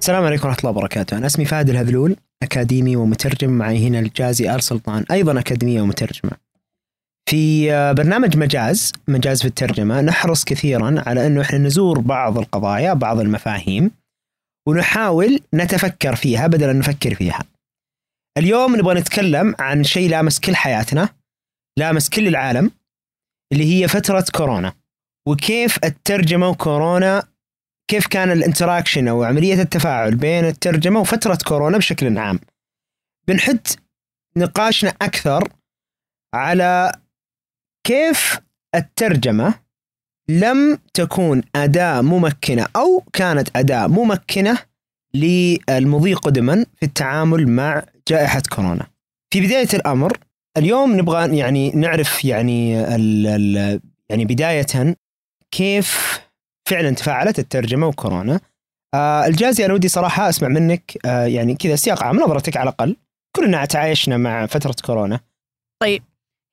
السلام عليكم ورحمة الله وبركاته. أنا اسمي فهد الهذلول أكاديمي ومترجم. معي هنا الجازي آل سلطان أيضا أكاديمية ومترجمة. في آه، برنامج مجاز مجاز في الترجمة نحرص كثيرا على أنه إحنا نزور بعض القضايا بعض المفاهيم ونحاول نتفكر فيها بدل أن نفكر فيها. اليوم نبغى نتكلم عن شيء لامس كل حياتنا لامس كل العالم اللي هي فترة كورونا وكيف الترجمة وكورونا كيف كان الانتراكشن أو عملية التفاعل بين الترجمة وفترة كورونا بشكل عام. بنحط نقاشنا أكثر على كيف الترجمة لم تكون أداة ممكنة أو كانت أداة ممكنة للمضي قدما في التعامل مع جائحة كورونا. في بداية الأمر اليوم نبغى يعني نعرف يعني ال ال يعني بداية كيف فعلا تفاعلت الترجمة وكورونا. آه الجازي أنا ودي صراحة أسمع منك آه يعني كذا سياق عام نظرتك على الأقل. كلنا تعايشنا مع فترة كورونا. طيب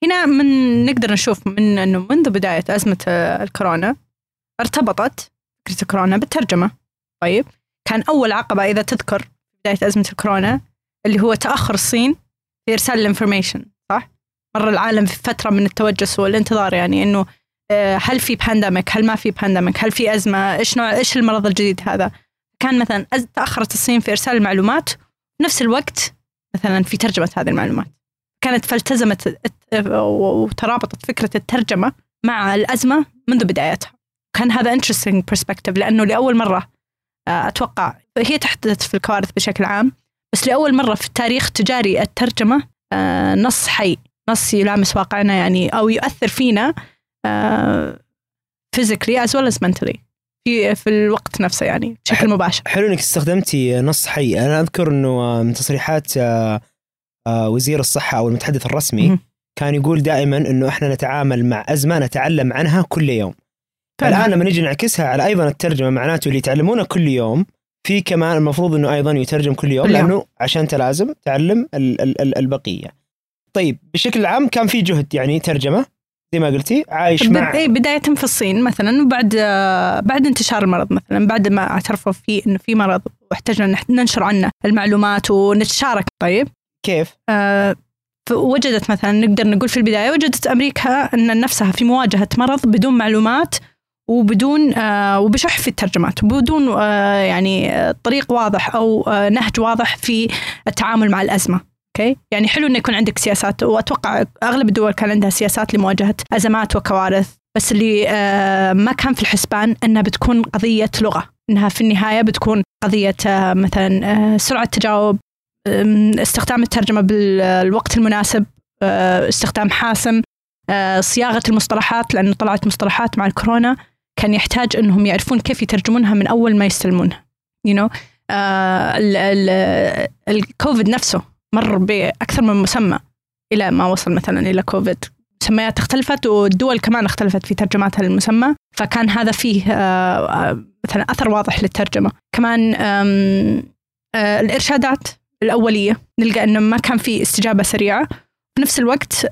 هنا من نقدر نشوف من إنه منذ بداية أزمة آه، الكورونا ارتبطت فكرة الكورونا بالترجمة. طيب كان أول عقبة إذا تذكر بداية أزمة الكورونا اللي هو تأخر الصين في إرسال ال information صح؟ مر العالم في فترة من التوجس والانتظار يعني إنه هل في pandemic هل ما في pandemic هل في أزمة؟ إيش نوع إيش المرض الجديد هذا؟ كان مثلا تأخرت الصين في إرسال المعلومات نفس الوقت مثلا في ترجمة هذه المعلومات. كانت فالتزمت الت- وترابطت فكرة الترجمة مع الأزمة منذ بدايتها. كان هذا interesting perspective لأنه لأول مرة آه، أتوقع هي تحدث في الكوارث بشكل عام بس لأول مرة في التاريخ تجاري الترجمة آه، نص حي نص يلامس واقعنا يعني أو يؤثر فينا physically as well as mentally في في الوقت نفسه يعني بشكل مباشر حلو إنك استخدمتي نص حي أنا أذكر إنه من تصريحات آه، آه، وزير الصحة أو المتحدث الرسمي. كان يقول دائما إنه إحنا نتعامل مع ازمه نتعلم عنها كل يوم الآن لما نيجي نعكسها على أيضا الترجمة معناته اللي يتعلمونه كل يوم في كمان المفروض إنه أيضا يترجم كل يوم كل يوم. لأنه عشان أنت لازم تعلم ال- ال- ال- البقية. طيب بشكل عام كان في جهد يعني ترجمة زي ما قلتي عايش مع اي بداية في الصين مثلا وبعد بعد انتشار المرض مثلا بعد ما اعترفوا فيه إنه في مرض واحتجنا ننشر عنه المعلومات ونتشارك. طيب؟ كيف؟ آه، وجدت مثلا نقدر نقول في البداية وجدت أمريكا أن نفسها في مواجهة مرض بدون معلومات وبدون آه، وبشح في الترجمات وبدون آه، يعني آه، طريق واضح أو آه، نهج واضح في التعامل مع الأزمة. أوكي؟ يعني حلو إنه يكون عندك سياسات وأتوقع أغلب الدول كان عندها سياسات لمواجهة أزمات وكوارث. بس اللي آه، ما كان في الحسبان إنها بتكون قضية لغة. إنها في النهاية بتكون قضية آه، مثلا آه، سرعة تجاوب استخدام الترجمة بالوقت المناسب استخدام حاسم صياغة المصطلحات لأنه طلعت مصطلحات مع الكورونا كان يحتاج أنهم يعرفون كيف يترجمونها من أول ما يستلمونها you know ال- ال- الكوفيد نفسه مر بأكثر من مسمى إلى ما وصل مثلا إلى كوفيد. مسميات اختلفت والدول كمان اختلفت في ترجماتها للمسمى فكان هذا فيه أه، أه، مثلا أثر واضح للترجمة. كمان أه، الإرشادات الأولية نلقى أنه ما كان في استجابة سريعة. في نفس الوقت.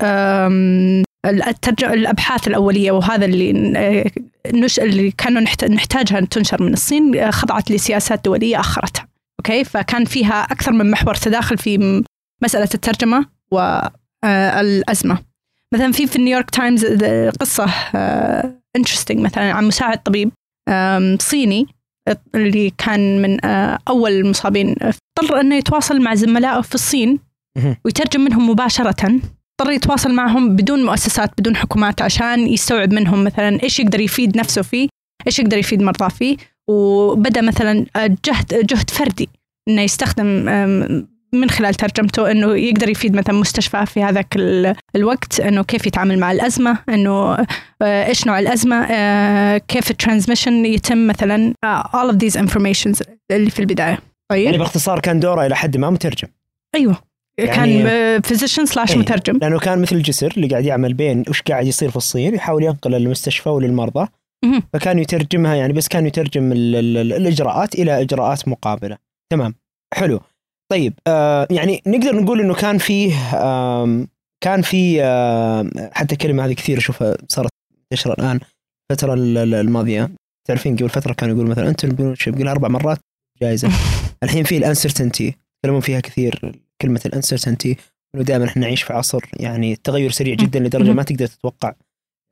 الأبحاث الأولية وهذا اللي آه، نش... اللي كانوا نحت... نحتاجها تنشر من الصين آه، خضعت لسياسات دولية أخرتها. أوكي؟ فكان فيها أكثر من محور تداخل في مسألة الترجمة والأزمة مثلا في في نيويورك تايمز آه، قصة interesting مثلا عن مساعد طبيب صيني اللي كان من آه، أول المصابين. اضطر أنه يتواصل مع زملائه في الصين. ويترجم منهم مباشرة. اضطر يتواصل معهم بدون مؤسسات بدون حكومات عشان يستوعب منهم مثلا إيش يقدر يفيد نفسه فيه إيش يقدر يفيد مرضاه فيه. وبدأ مثلا جهد جهد فردي إنه يستخدم من خلال ترجمته إنه يقدر يفيد مثلا مستشفى في هذاك ال- الوقت إنه كيف يتعامل مع الأزمة إنه آه، إيش نوع الأزمة آه، كيف الترانسميشن يتم مثلا آه، all of these informations اللي في البداية طيب يعني باختصار كان دوره إلى حد ما مترجم أيوه يعني- كان physician slash إيه. مترجم لأنه كان مثل الجسر اللي قاعد يعمل بين وش قاعد يصير في الصين يحاول ينقل للمستشفى وللمرضى. فكان يترجمها يعني بس كان يترجم ال ال ال الإجراءات إلى إجراءات مقابلة. تمام. حلو. طيب آه يعني نقدر نقول إنه كان فيه آم كان في آم حتى الكلمة هذه كثير اشوفها صارت منتشره الآن الفترة ال- ال- الماضية. تعرفين قبل فترة كانوا يقولوا مثلا انتربرنور يقول أربع مرات جائزه الحين في الأنسرتينتي. يتكلمون فيها كثير كلمة الأنسرتينتي. إنه دائما إحنا نعيش في عصر يعني التغير سريع جدا لدرجة. ما تقدر تتوقع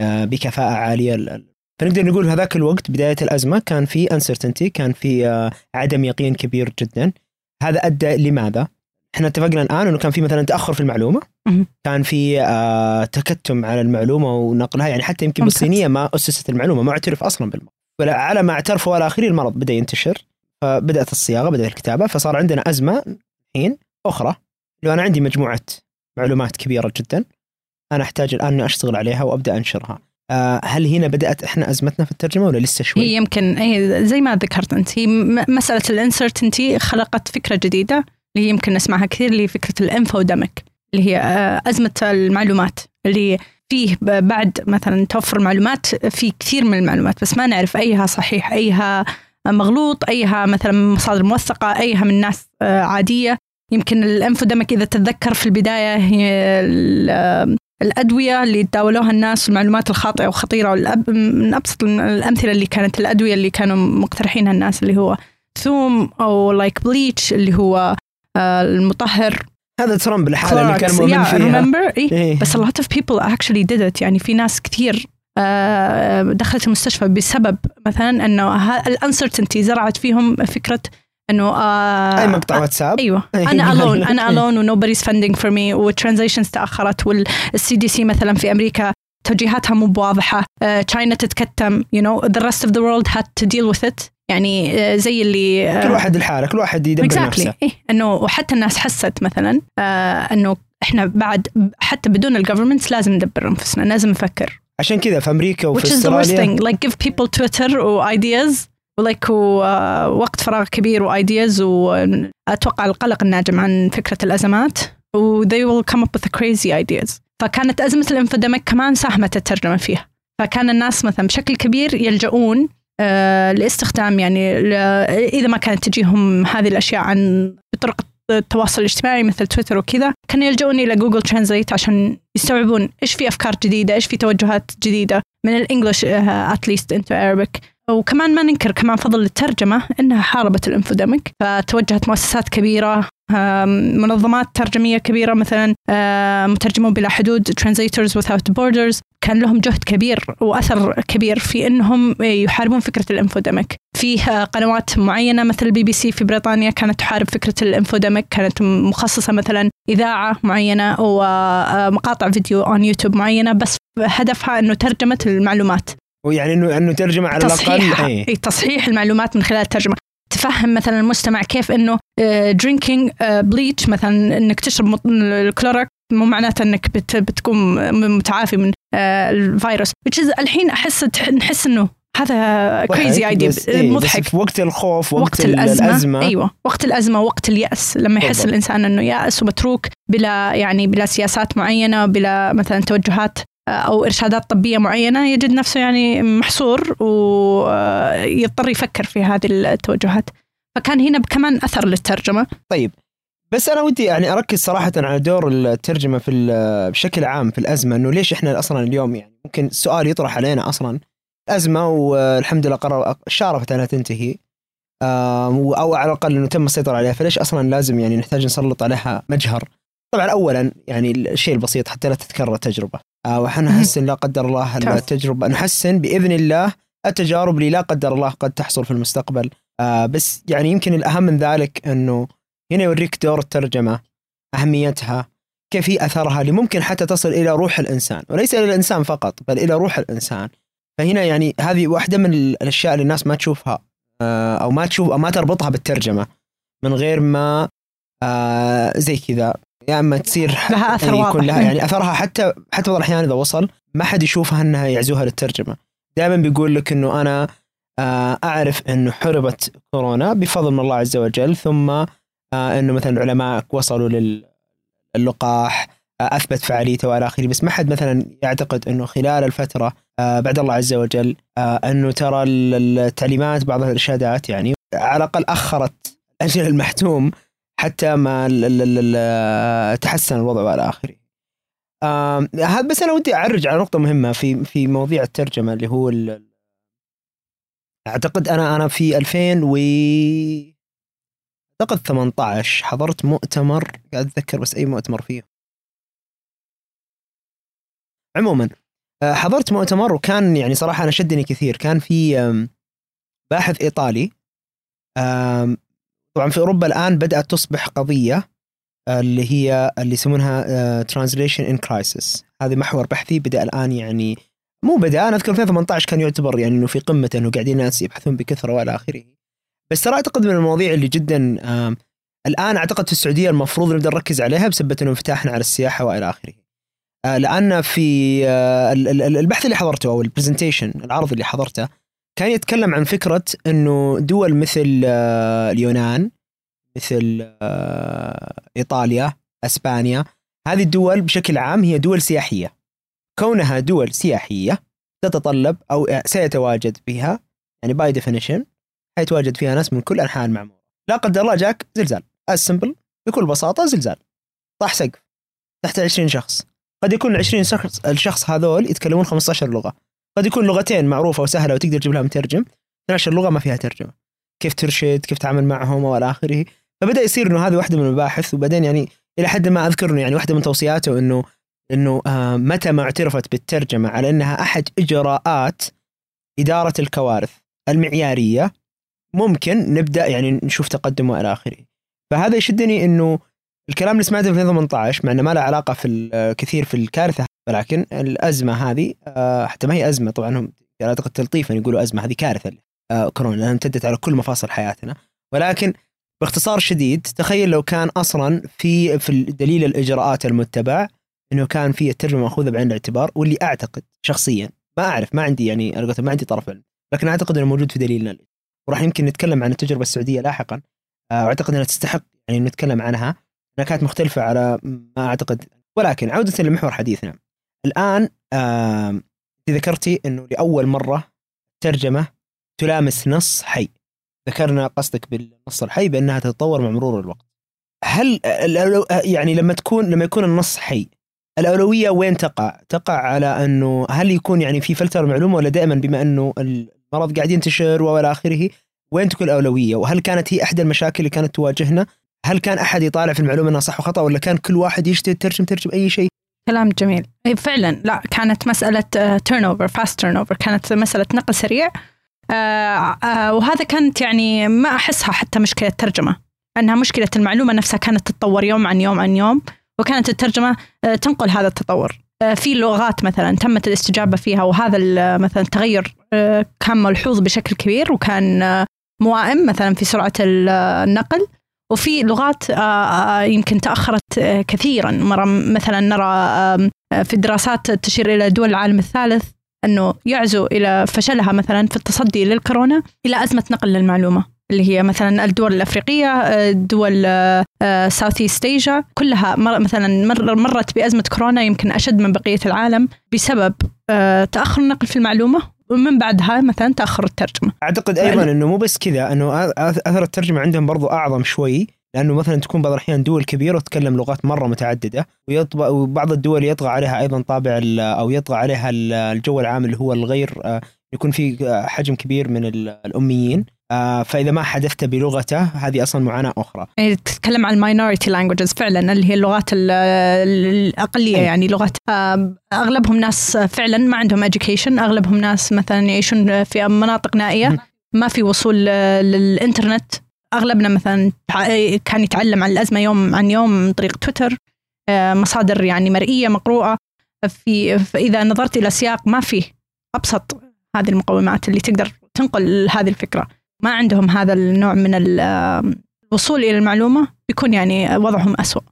آه، بكفاءة عالية ال- ال- فنقدر نقول هذاك الوقت بداية الأزمة كان في انسرتينتي كان في آه، عدم يقين كبير جدا. هذا أدى لماذا؟ إحنا اتفقنا الآن إنه كان في مثلا تأخر في المعلومة. كان في آه، تكتم على المعلومة ونقلها يعني حتى يمكن. بالصينية ما أسست المعلومة ما أعترف أصلا بالمرض. ولا على ما اعترفوا إلى آخره المرض بدأ ينتشر. فبدأت الصياغة بدأت الكتابة. فصار عندنا أزمة الحين أخرى. لو أنا عندي مجموعة معلومات كبيرة جدا أنا أحتاج الآن إني أشتغل عليها وأبدأ أنشرها. هل هنا بدأت إحنا أزمتنا في الترجمة ولا لسه شوي؟ هي يمكن هي زي ما ذكرت أنت هي مسألة الانسرتينتي خلقت فكرة جديدة اللي هي يمكن نسمعها كثير اللي فكرة الانفوديميك اللي هي آه، أزمة المعلومات اللي فيه بعد مثلا توفر المعلومات في كثير من المعلومات بس ما نعرف أيها صحيح أيها مغلوط أيها مثلا مصادر موثقة أيها من ناس آه، عادية يمكن ال infodemic إذا تتذكر في البداية هي آه، الأدوية اللي تداولوها الناس المعلومات الخاطئة وخطيرة من أبسط الأمثلة اللي كانت الأدوية اللي كانوا مقترحينها الناس اللي هو ثوم أو like bleach اللي هو آه، المطهر هذا ترامب لحالة اللي كان. مؤمن yeah, فيها remember إيه؟ إيه. بس a lot of people actually did it يعني في ناس كثير آه، دخلت المستشفى بسبب مثلا إنه الانسرتينتي زرعت فيهم فكرة إنه آه، أي مقطع واتساب؟ أيوه. أنا alone أنا alone و nobody's funding for me. والترانزيشنز تأخرت والسي دي سي مثلا في أمريكا توجيهاتها مو بواضحة. تشاينا تتكتم you know the rest of the world had to deal with it. يعني آه، زي اللي آه، كل واحد لحاله كل واحد يدبر exactly. نفسه. إيه إنه وحتى الناس حست مثلا آه إنه إحنا بعد حتى بدون الجفرمنتس لازم ندبر أنفسنا لازم نفكر. عشان كذا في أمريكا وفي which is the worst أستراليا thing. Like give people Twitter و ideas ولك وقت فراغ كبير وايدياز واتوقع القلق الناجم عن فكرة الأزمات. و they will come up with crazy فكانت أزمة الانفوديميك كمان ساهمت الترجمة فيها. فكان الناس مثلا بشكل كبير يلجؤون آه، لاستخدام يعني إذا ما كانت تجيهم هذه الأشياء عن بطرق التواصل الاجتماعي مثل تويتر وكذا كانوا يلجؤون إلى Google Translate عشان يستوعبون إيش في أفكار جديدة إيش في توجهات جديدة. من ال English at least into Arabic. وكمان ما ننكر كمان فضل الترجمة إنها حاربت ال infodemic فتوجهت مؤسسات كبيرة آم، منظمات ترجمية كبيرة مثلا مترجمون بلا حدود Translators Without Borders كان لهم جهد كبير وأثر كبير في إنهم يحاربون فكرة ال infodemic. فيه قنوات معينة مثل البي بي سي في بريطانيا كانت تحارب فكرة ال infodemic كانت مخصصة مثلا إذاعة معينة ومقاطع فيديو on YouTube معينة بس هدفها إنه ترجمة المعلومات. ويعني انه إنه ترجمة على الأقل تصحيح. إيه. تصحيح المعلومات من خلال الترجمة. تفهم مثلا المستمع كيف إنه drinking bleach مثلا إنك تشرب الكلورك مو معناته إنك بت بتكون متعافي من آه، الفيروس. الحين أحس نحس إنه هذا crazy idea مضحك. في وقت الخوف وقت, وقت الأزمة, الأزمة. أيوة وقت الأزمة وقت اليأس. لما يحس بالضبط. الإنسان أنه يأس ومتروك بلا يعني بلا سياسات معينة بلا مثلا توجهات آه، أو إرشادات طبية معينة يجد نفسه يعني محصور ويضطر يفكر في هذه التوجهات. فكان هنا كمان أثر للترجمة. طيب بس أنا ودي يعني أركز صراحة على دور الترجمة في بشكل عام في الأزمة إنه ليش إحنا أصلا اليوم يعني ممكن السؤال يطرح علينا أصلا. ازمه والحمد لله قرر شارفت أنها تنتهي. أو على الأقل إنه تم السيطرة عليها فليش أصلا لازم يعني نحتاج نسلط عليها مجهر؟ طبعا اولا يعني الشيء البسيط حتى لا تتكرر التجربة. وحنحسن لا قدر الله. التجربه نحسن بإذن الله التجارب اللي لا قدر الله قد تحصل في المستقبل. آه، بس يعني يمكن الأهم من ذلك إنه هنا يوريك دور الترجمة أهميتها كيف هي أثرها اللي ممكن حتى تصل إلى روح الإنسان وليس إلى الإنسان فقط بل إلى روح الإنسان. فهنا يعني هذه واحدة من ال- الأشياء اللي الناس ما تشوفها آه، أو ما تشوف أو ما تربطها بالترجمة من غير ما آه، زي كذا. يا أما تصير لها أثر يعني واضح. يكون لها يعني أثرها حتى حتى بعض الأحيان إذا وصل ما حد يشوفها إنها يعزوها للترجمة دائما بيقول لك إنه أنا آه، أعرف إنه حربت كورونا بفضل من الله عز وجل ثم آه، إنه مثلا العلماء وصلوا للقاح آه، أثبت فعاليته وإلى آخره بس ما حد مثلا يعتقد إنه خلال الفترة بعد الله عز وجل إنه ترى ال- التعليمات بعض الإرشادات يعني على الأقل أخرت أجل المحتوم حتى ما تحسن الوضع والى آخره. هذا بس أنا ودي اعرج على نقطة مهمة في في مواضيع الترجمة اللي هو أعتقد أنا أنا في 2000 و أعتقد 18 حضرت مؤتمر قاعد أتذكر بس أي مؤتمر فيه عموما آه، حضرت مؤتمر وكان يعني صراحة أنا شدني كثير كان في باحث إيطالي طبعا في أوروبا الآن بدأت تصبح قضية آه، اللي هي اللي يسمونها translation in crisis هذه محور بحثي بدأ الآن يعني مو بدأ أنا أذكر 2018 كان يعتبر يعني إنه في قمته إنه قاعدين الناس يبحثون بكثرة وإلى آخره. بس ترى أعتقد من المواضيع اللي جدا الآن أعتقد في السعودية المفروض نبدأ نركز عليها بسبب إنه انفتاحنا على السياحة وإلى آخره. آه، لأن في آه، ال- ال- البحث اللي حضرته أو ال presentation العرض اللي حضرته كان يتكلم عن فكرة إنه دول مثل آه، اليونان مثل آه، إيطاليا أسبانيا هذه الدول بشكل عام هي دول سياحية. كونها دول سياحية تتطلب آه، سيتواجد فيها يعني by definition حيتواجد فيها ناس من كل أنحاء المعمورة. لا قدر الله جاك زلزال. ال simple بكل بساطة زلزال. طاح سقف تحت 20 شخص. قد يكون ال 20 شخص الشخص هذول يتكلمون 15 لغة. قد يكون لغتين معروفة وسهلة وتقدر تجيب لها مترجم. 12 لغه ما فيها ترجمة. كيف ترشد كيف تتعامل معهم وإلى آخره. فبدأ يصير إنه هذه واحدة من المباحث. وبعدين يعني إلى حد ما أذكر إنه يعني واحدة من توصياته إنه إنه آه متى ما اعترفت بالترجمة على إنها أحد إجراءات إدارة الكوارث المعيارية ممكن نبدأ يعني نشوف تقدم والى آخره. فهذا يشدني إنه الكلام اللي سمعته في 2018 مع إنه ما له علاقة في ال- كثير في الكارثة ولكن الأزمة هذه آه، حتى ما هي أزمة طبعا هم أعتقد تلطيفا يقولوا أزمة هذه كارثة آه، كورونا لأنها امتدت على كل مفاصل حياتنا. ولكن باختصار شديد تخيل لو كان أصلا في في دليل الإجراءات المتبع إنه كان في الترجمة مأخوذة بعين الاعتبار واللي أعتقد شخصيا ما أعرف ما عندي يعني ما عندي طرف علم لكن أعتقد إنه موجود في دليلنا. وراح يمكن نتكلم عن التجربة السعودية لاحقا. آه، واعتقد إنها تستحق يعني نتكلم عنها. إنها كانت مختلفة على ما أعتقد ولكن عودة لمحور حديثنا. الآن ذكرتي إنه لأول مرة ترجمة تلامس نص حي ذكرنا قصدك بالنص الحي بأنها تتطور مع مرور الوقت هل يعني لما تكون لما يكون النص حي الأولوية وين تقع؟ تقع على أنه هل يكون يعني في فلتر معلومة ولا دائما بما أنه المرض قاعد ينتشر وإلى آخره وين تكون الأولوية؟ وهل كانت هي إحدى المشاكل اللي كانت تواجهنا؟ هل كان أحد يطالع في المعلومة إنها صح وخطأ ولا كان كل واحد يشتري ترجم ترجم أي شيء؟ كلام جميل. إيه فعلا لا كانت مسألة turnover fast turnover كانت مسألة نقل سريع. آه، آه، وهذا كانت يعني ما أحسها حتى مشكلة ترجمة أنها مشكلة المعلومة نفسها كانت تتطور يوم عن يوم عن يوم وكانت الترجمة آه، تنقل هذا التطور. في لغات مثلا تمت الاستجابة فيها وهذا مثلا التغير كان ملحوظ بشكل كبير وكان موائم مثلا في سرعة ال- النقل. وفي لغات آه، آه، يمكن تأخرت آه، كثيرا. مرة مثلا نرى في الدراسات تشير إلى دول العالم الثالث أنه يعزو إلى فشلها مثلا في التصدي للكورونا إلى أزمة نقل للمعلومة اللي هي مثلا الدول الأفريقية آه، دول ساوث ايست كلها مثلا مر مرت بأزمة كورونا يمكن أشد من بقية العالم بسبب تأخر النقل في المعلومة. ومن بعدها مثلا تأخر الترجمة. أعتقد أيضا إنه مو بس كذا إنه أثر الترجمة عندهم برضو أعظم شوي لأنه مثلا تكون بعض الأحيان دول كبيرة وتتكلم لغات مرة متعددة ويطبع وبعض الدول يطغى عليها أيضا طابع أو يطغى عليها ال- الجو العام اللي هو الغير آه، يكون في آه، حجم كبير من ال- الأميين. آه، فإذا ما حدثت بلغته هذه أصلا معاناة أخرى يعني تتكلم عن ال minority languages فعلا اللي هي اللغات ال- ال- الأقلية أي. يعني لغات آه، أغلبهم ناس فعلا ما عندهم education أغلبهم ناس مثلا يعيشون في مناطق نائية. ما في وصول آه، للإنترنت أغلبنا مثلا تع- كان يتعلم عن الأزمة يوم عن يوم من طريق تويتر آه، مصادر يعني مرئية مقروءة في فإذا نظرت إلى سياق ما فيه أبسط هذه المقومات اللي تقدر تنقل هذه الفكرة ما عندهم هذا النوع من ال- الوصول إلى المعلومة بيكون يعني وضعهم أسوأ.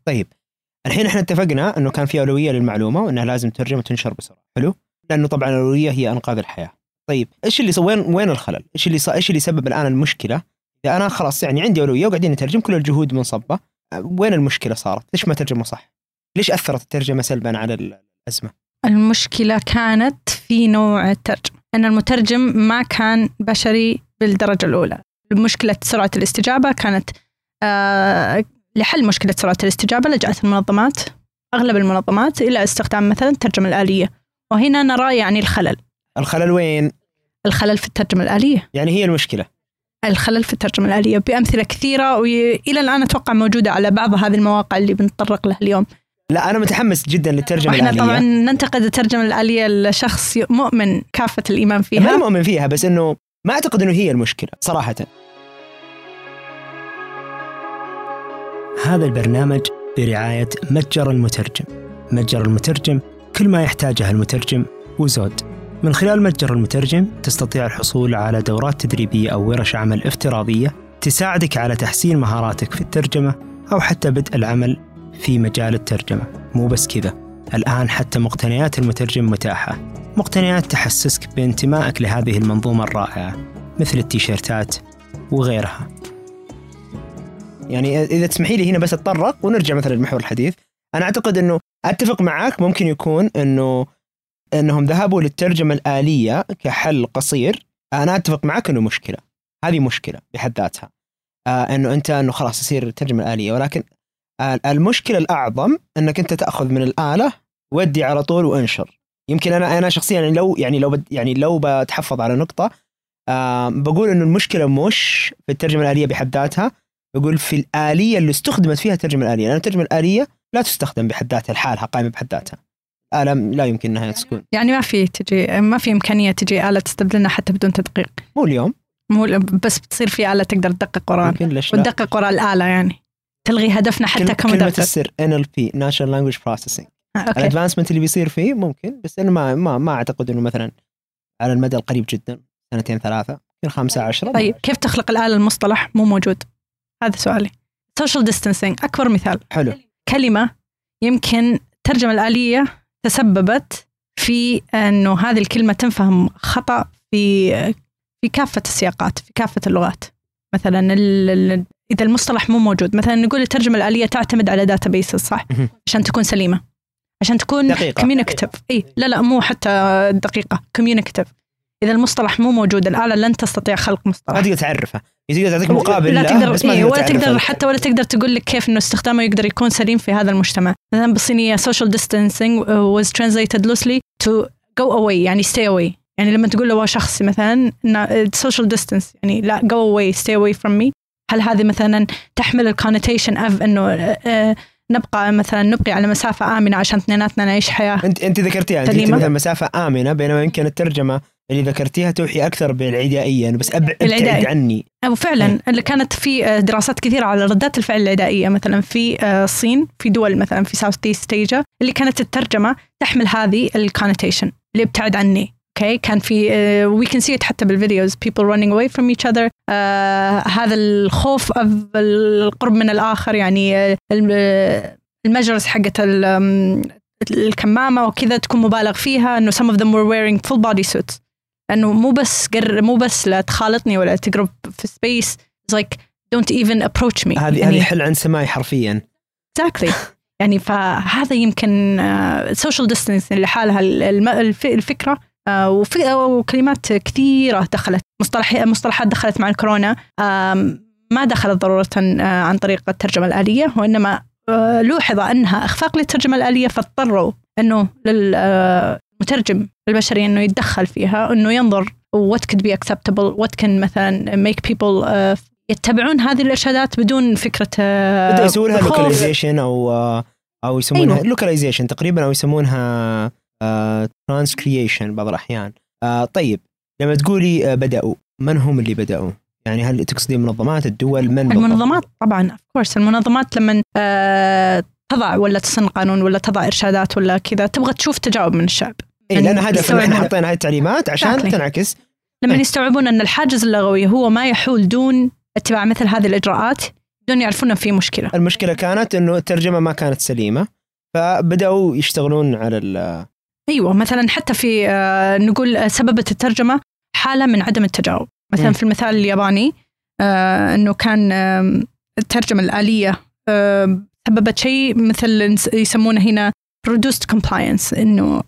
الحين إحنا اتفقنا إنه كان في أولوية للمعلومة وإنها لازم ترجم وتنشر بسرعة. حلو؟ لأنه طبعا الأولوية هي أنقاذ الحياة. طيب إيش اللي وين وين الخلل؟ إيش اللي إيش اللي سبب الآن المشكلة؟ إذا أنا خلاص يعني عندي أولوية وقاعدين نترجم كل الجهود منصبة. أه، وين المشكلة صارت؟ ليش ما ترجموا صح؟ ليش أثرت الترجمة سلبا على ال- الأزمة؟ المشكلة كانت في نوع الترجمة. أن المترجم ما كان بشري بالدرجة الأولى. مشكلة سرعة الاستجابة كانت آه لحل مشكلة سرعة الاستجابة لجأت المنظمات أغلب المنظمات إلى استخدام مثلا الترجمة الآلية. وهنا نرى يعني الخلل. الخلل وين؟ الخلل في الترجمة الآلية. يعني هي المشكلة. الخلل في الترجمة الآلية بأمثلة كثيرة وإلى الآن أتوقع موجودة على بعض هذه المواقع اللي بنتطرق لها اليوم. لا أنا متحمس جدا للترجمة وإحنا الآلية. طبعا ننتقد الترجمة الآلية لشخص مؤمن كافة الإيمان ما فيها أنا مؤمن فيها بس إنه ما أعتقد إنه هي المشكلة صراحة. هذا البرنامج برعاية متجر المترجم. متجر المترجم كل ما يحتاجه المترجم وزود. من خلال متجر المترجم تستطيع الحصول على دورات تدريبية أو ورش عمل افتراضية تساعدك على تحسين مهاراتك في الترجمة أو حتى بدء العمل في مجال الترجمة مو بس كذا. الآن حتى مقتنيات المترجم متاحة. مقتنيات تحسسك بانتمائك لهذه المنظومة الرائعة مثل التيشيرتات وغيرها. يعني إذا تسمحي لي هنا بس أتطرق ونرجع مثلا لمحور الحديث. أنا أعتقد أنه أتفق معك ممكن يكون أنه أنهم ذهبوا للترجمة الآلية كحل قصير. أنا أتفق معك أنه مشكلة. هذه مشكلة بحد ذاتها. آه أنه أنت أنه خلاص يصير الترجمة الآلية ولكن المشكلة الأعظم أنك أنت تأخذ من الآلة ودي على طول وأنشر. يمكن أنا أنا شخصيا يعني لو يعني لو بد يعني لو بتحفظ على نقطة آه بقول إنه المشكلة مش في الترجمة الآلية بحد ذاتها بقول في الآلية اللي استخدمت فيها الترجمة الآلية. لأن الترجمة الآلية لا تستخدم بحد ذاتها لحالها قائمة بحد ذاتها. آلة لا يمكن إنها تكون يعني ما في تجي ما في إمكانية تجي آلة تستبدلنا حتى بدون تدقيق. مو اليوم. مو بس بتصير في آلة تقدر تدقق لا؟ وتدقق وراء الآلة يعني. تلغي هدفنا حتى كلمة- كلمة السر NLP Natural Language Processing. آه، أوكي. ال advancement اللي بيصير فيه ممكن بس أنا ما ما ما أعتقد إنه مثلا على المدى القريب جدا سنتين ثلاثة يمكن خمسة عشرة. طيب كيف تخلق الآلة المصطلح؟ مو موجود. هذا سؤالي. Social distancing أكبر مثال. حلو. كلمة يمكن الترجمة الآلية تسببت في أنه هذه الكلمة تنفهم خطأ في في كافة السياقات في كافة اللغات. مثلا إذا المصطلح مو موجود. مثلا نقول الترجمة الآلية تعتمد على databases صح. عشان تكون سليمة. عشان تكون. communicative إي لا لا مو حتى دقيقة. communicative إذا المصطلح مو موجود الآلة لن تستطيع خلق ما مصطلح تقدر تعرفها تقدر تعطيك مقابل لا تقدر بس ما إيه ولا تقدر تعرفه. حتى ولا تقدر تقول لك كيف إنه استخدامه يقدر يكون سليم في هذا المجتمع. مثلا بالصينية social distancing was translated loosely to go away يعني stay away. يعني لما تقول له شخص مثلا social distance يعني لا go away stay away from me. هل هذه مثلا تحمل ال connotation of إنه آه، نبقى مثلا نبقي على مسافة آمنة عشان اثنيناتنا نعيش حياة أنت أنت ذكرتيها أنت. مثلا مسافة آمنة بينما يمكن الترجمة اللي ذكرتيها توحي أكثر بالعدائية أنا بس أب- أبتعد. عني أو فعلا اللي كانت في آه، دراسات كثيرة على ردات الفعل العدائية مثلا في آه، الصين في دول مثلا في South East Asia اللي كانت الترجمة تحمل هذه ال connotation اللي ابتعد عني أوكي كان في we can see حتى بال videos running away from each other. آه هذا الخوف of القرب من الآخر يعني آه، الم- ال measures حقت ال- آم، الكمامة وكذا تكون مبالغ فيها إنه some of them were wearing full body suits. انه مو بس قر مو بس لا تخالطني ولا تقرب في space like don't even approach me. هذه يعني هذه حل عن سماي حرفيا. Exactly. يعني فهذا يمكن social distance لحالها الفكرة. وكلمات كثيرة دخلت مصطلح مصطلحات دخلت مع الكورونا ما دخلت ضرورة آه، عن طريق الترجمة الآلية وإنما آه، لوحظ أنها أخفاق للترجمة الآلية فاضطروا إنه للمترجم البشري إنه يتدخل فيها إنه ينظر what could be acceptable what can مثلا make people آه، يتبعون هذه الإرشادات بدون فكرة آه، بدأوا يسوونها. لوكاليزيشن أو أو يسمونها. localization تقريبا أو يسمونها transcreation بعض الأحيان آه، طيب لما تقولي آه، بدأوا من هم اللي بدأوا؟ يعني هل تقصدين منظمات الدول من؟ المنظمات طبعا of course المنظمات لما آه تضع ولا تسن قانون ولا تضع إرشادات ولا كذا تبغى تشوف تجاوب من الشعب إيه لأن هدف إحنا. حطينا هذه التعليمات عشان Exactly. تنعكس لما إيه. يستوعبون أن الحاجز اللغوي هو ما يحول دون اتباع مثل هذه الإجراءات بدون يعرفون أن في مشكلة المشكلة كانت إنه الترجمة ما كانت سليمة فبدأوا يشتغلون على أيوه مثلا حتى في آه نقول سببت الترجمة حالة من عدم التجاوب مثلا مم. في المثال الياباني آه إنه كان الترجمة الآلية آه سببت شيء مثل يسمونه هنا reduced compliance إنه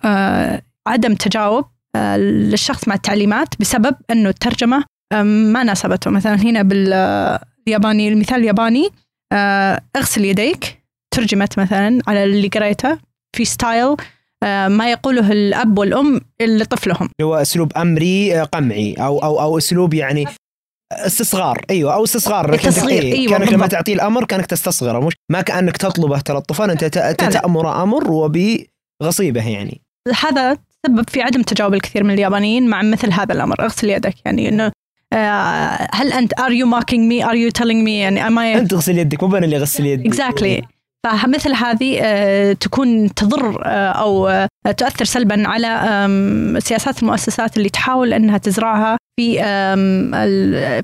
عدم تجاوب للشخص مع التعليمات بسبب إنه الترجمة ما ناسبته مثلا هنا بالياباني المثال الياباني اغسل يديك ترجمت مثلا على اللي قريته في ستايل ما يقوله الأب والأم لطفلهم هو أسلوب أمري آه، قمعي أو أو أو أسلوب يعني استصغار. أيوه أو استصغار. لكن التصغير، إيه، أيوة، كأنك لما. تعطيه الأمر كأنك تستصغره مش ما كأنك تطلبه تلطفا أنت ت- تتامر أمر وبغصيبه يعني. هذا سبب في عدم تجاوب الكثير من اليابانيين مع مثل هذا الأمر. اغسل يدك يعني إنه آه، هل انت are you mocking me? are you telling me يعني am I أنت تغسل يدك مو أنا اللي أغسل يدي. اكزاكتلي فمثل هذه آه، تكون تضر آه، أو آه، تؤثر سلبا على سياسات المؤسسات اللي تحاول إنها تزرعها في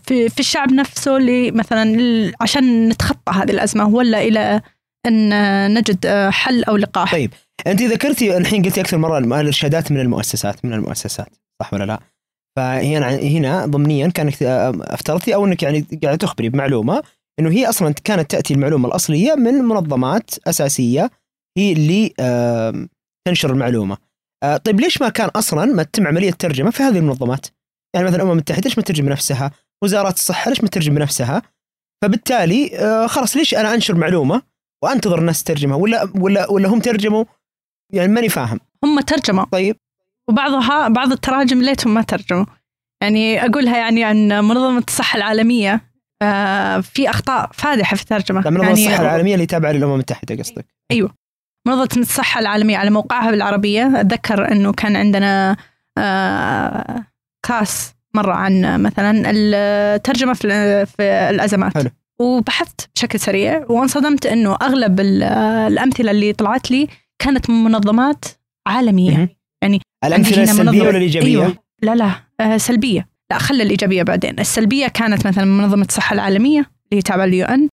في الشعب نفسه اللي مثلا عشان نتخطى هذه الأزمة ولا إلى أن نجد حل أو لقاح طيب أنت ذكرتي الحين قلتي أكثر مرة الإرشادات من المؤسسات من المؤسسات صح ولا لا؟ فهنا هنا ضمنيا كأنك أفترضتي أو أنك يعني قاعدة تخبري بمعلومة إنه هي أصلا كانت تأتي المعلومة الأصلية من منظمات أساسية هي اللي تنشر المعلومة. آه، طيب ليش ما كان أصلا ما تتم عملية ترجمة في هذه المنظمات؟ يعني مثلا الامم المتحدة ليش ما تترجم بنفسها؟ وزارات الصحة ليش ما تترجم بنفسها؟ فبالتالي آه، خلاص ليش أنا أنشر معلومة وأنتظر الناس تترجمها ولا ولا ولا هم ترجموا يعني ماني فاهم هم ترجموا طيب وبعضها بعض التراجم ليتهم ما ترجموا يعني أقولها يعني عن منظمة الصحة العالمية آه، في أخطاء فادحة في الترجمة منظمه يعني الصحه العالمية اللي تابعه للأمم المتحدة قصدك منظمة الصحة العالمية على موقعها بالعربية أتذكر إنه كان عندنا آه، كاس مرة عن مثلا الترجمة في في الأزمات حلو. وبحثت بشكل سريع وانصدمت إنه أغلب ال- الأمثلة اللي طلعت لي كانت من منظمات عالمية مهم. يعني الأمثلة السلبية ولا الإيجابية؟ أيوة. لا لا آه، سلبية لا خلى الإيجابية بعدين. السلبية كانت مثلا من منظمة الصحة العالمية اللي هي تابعة لليو إن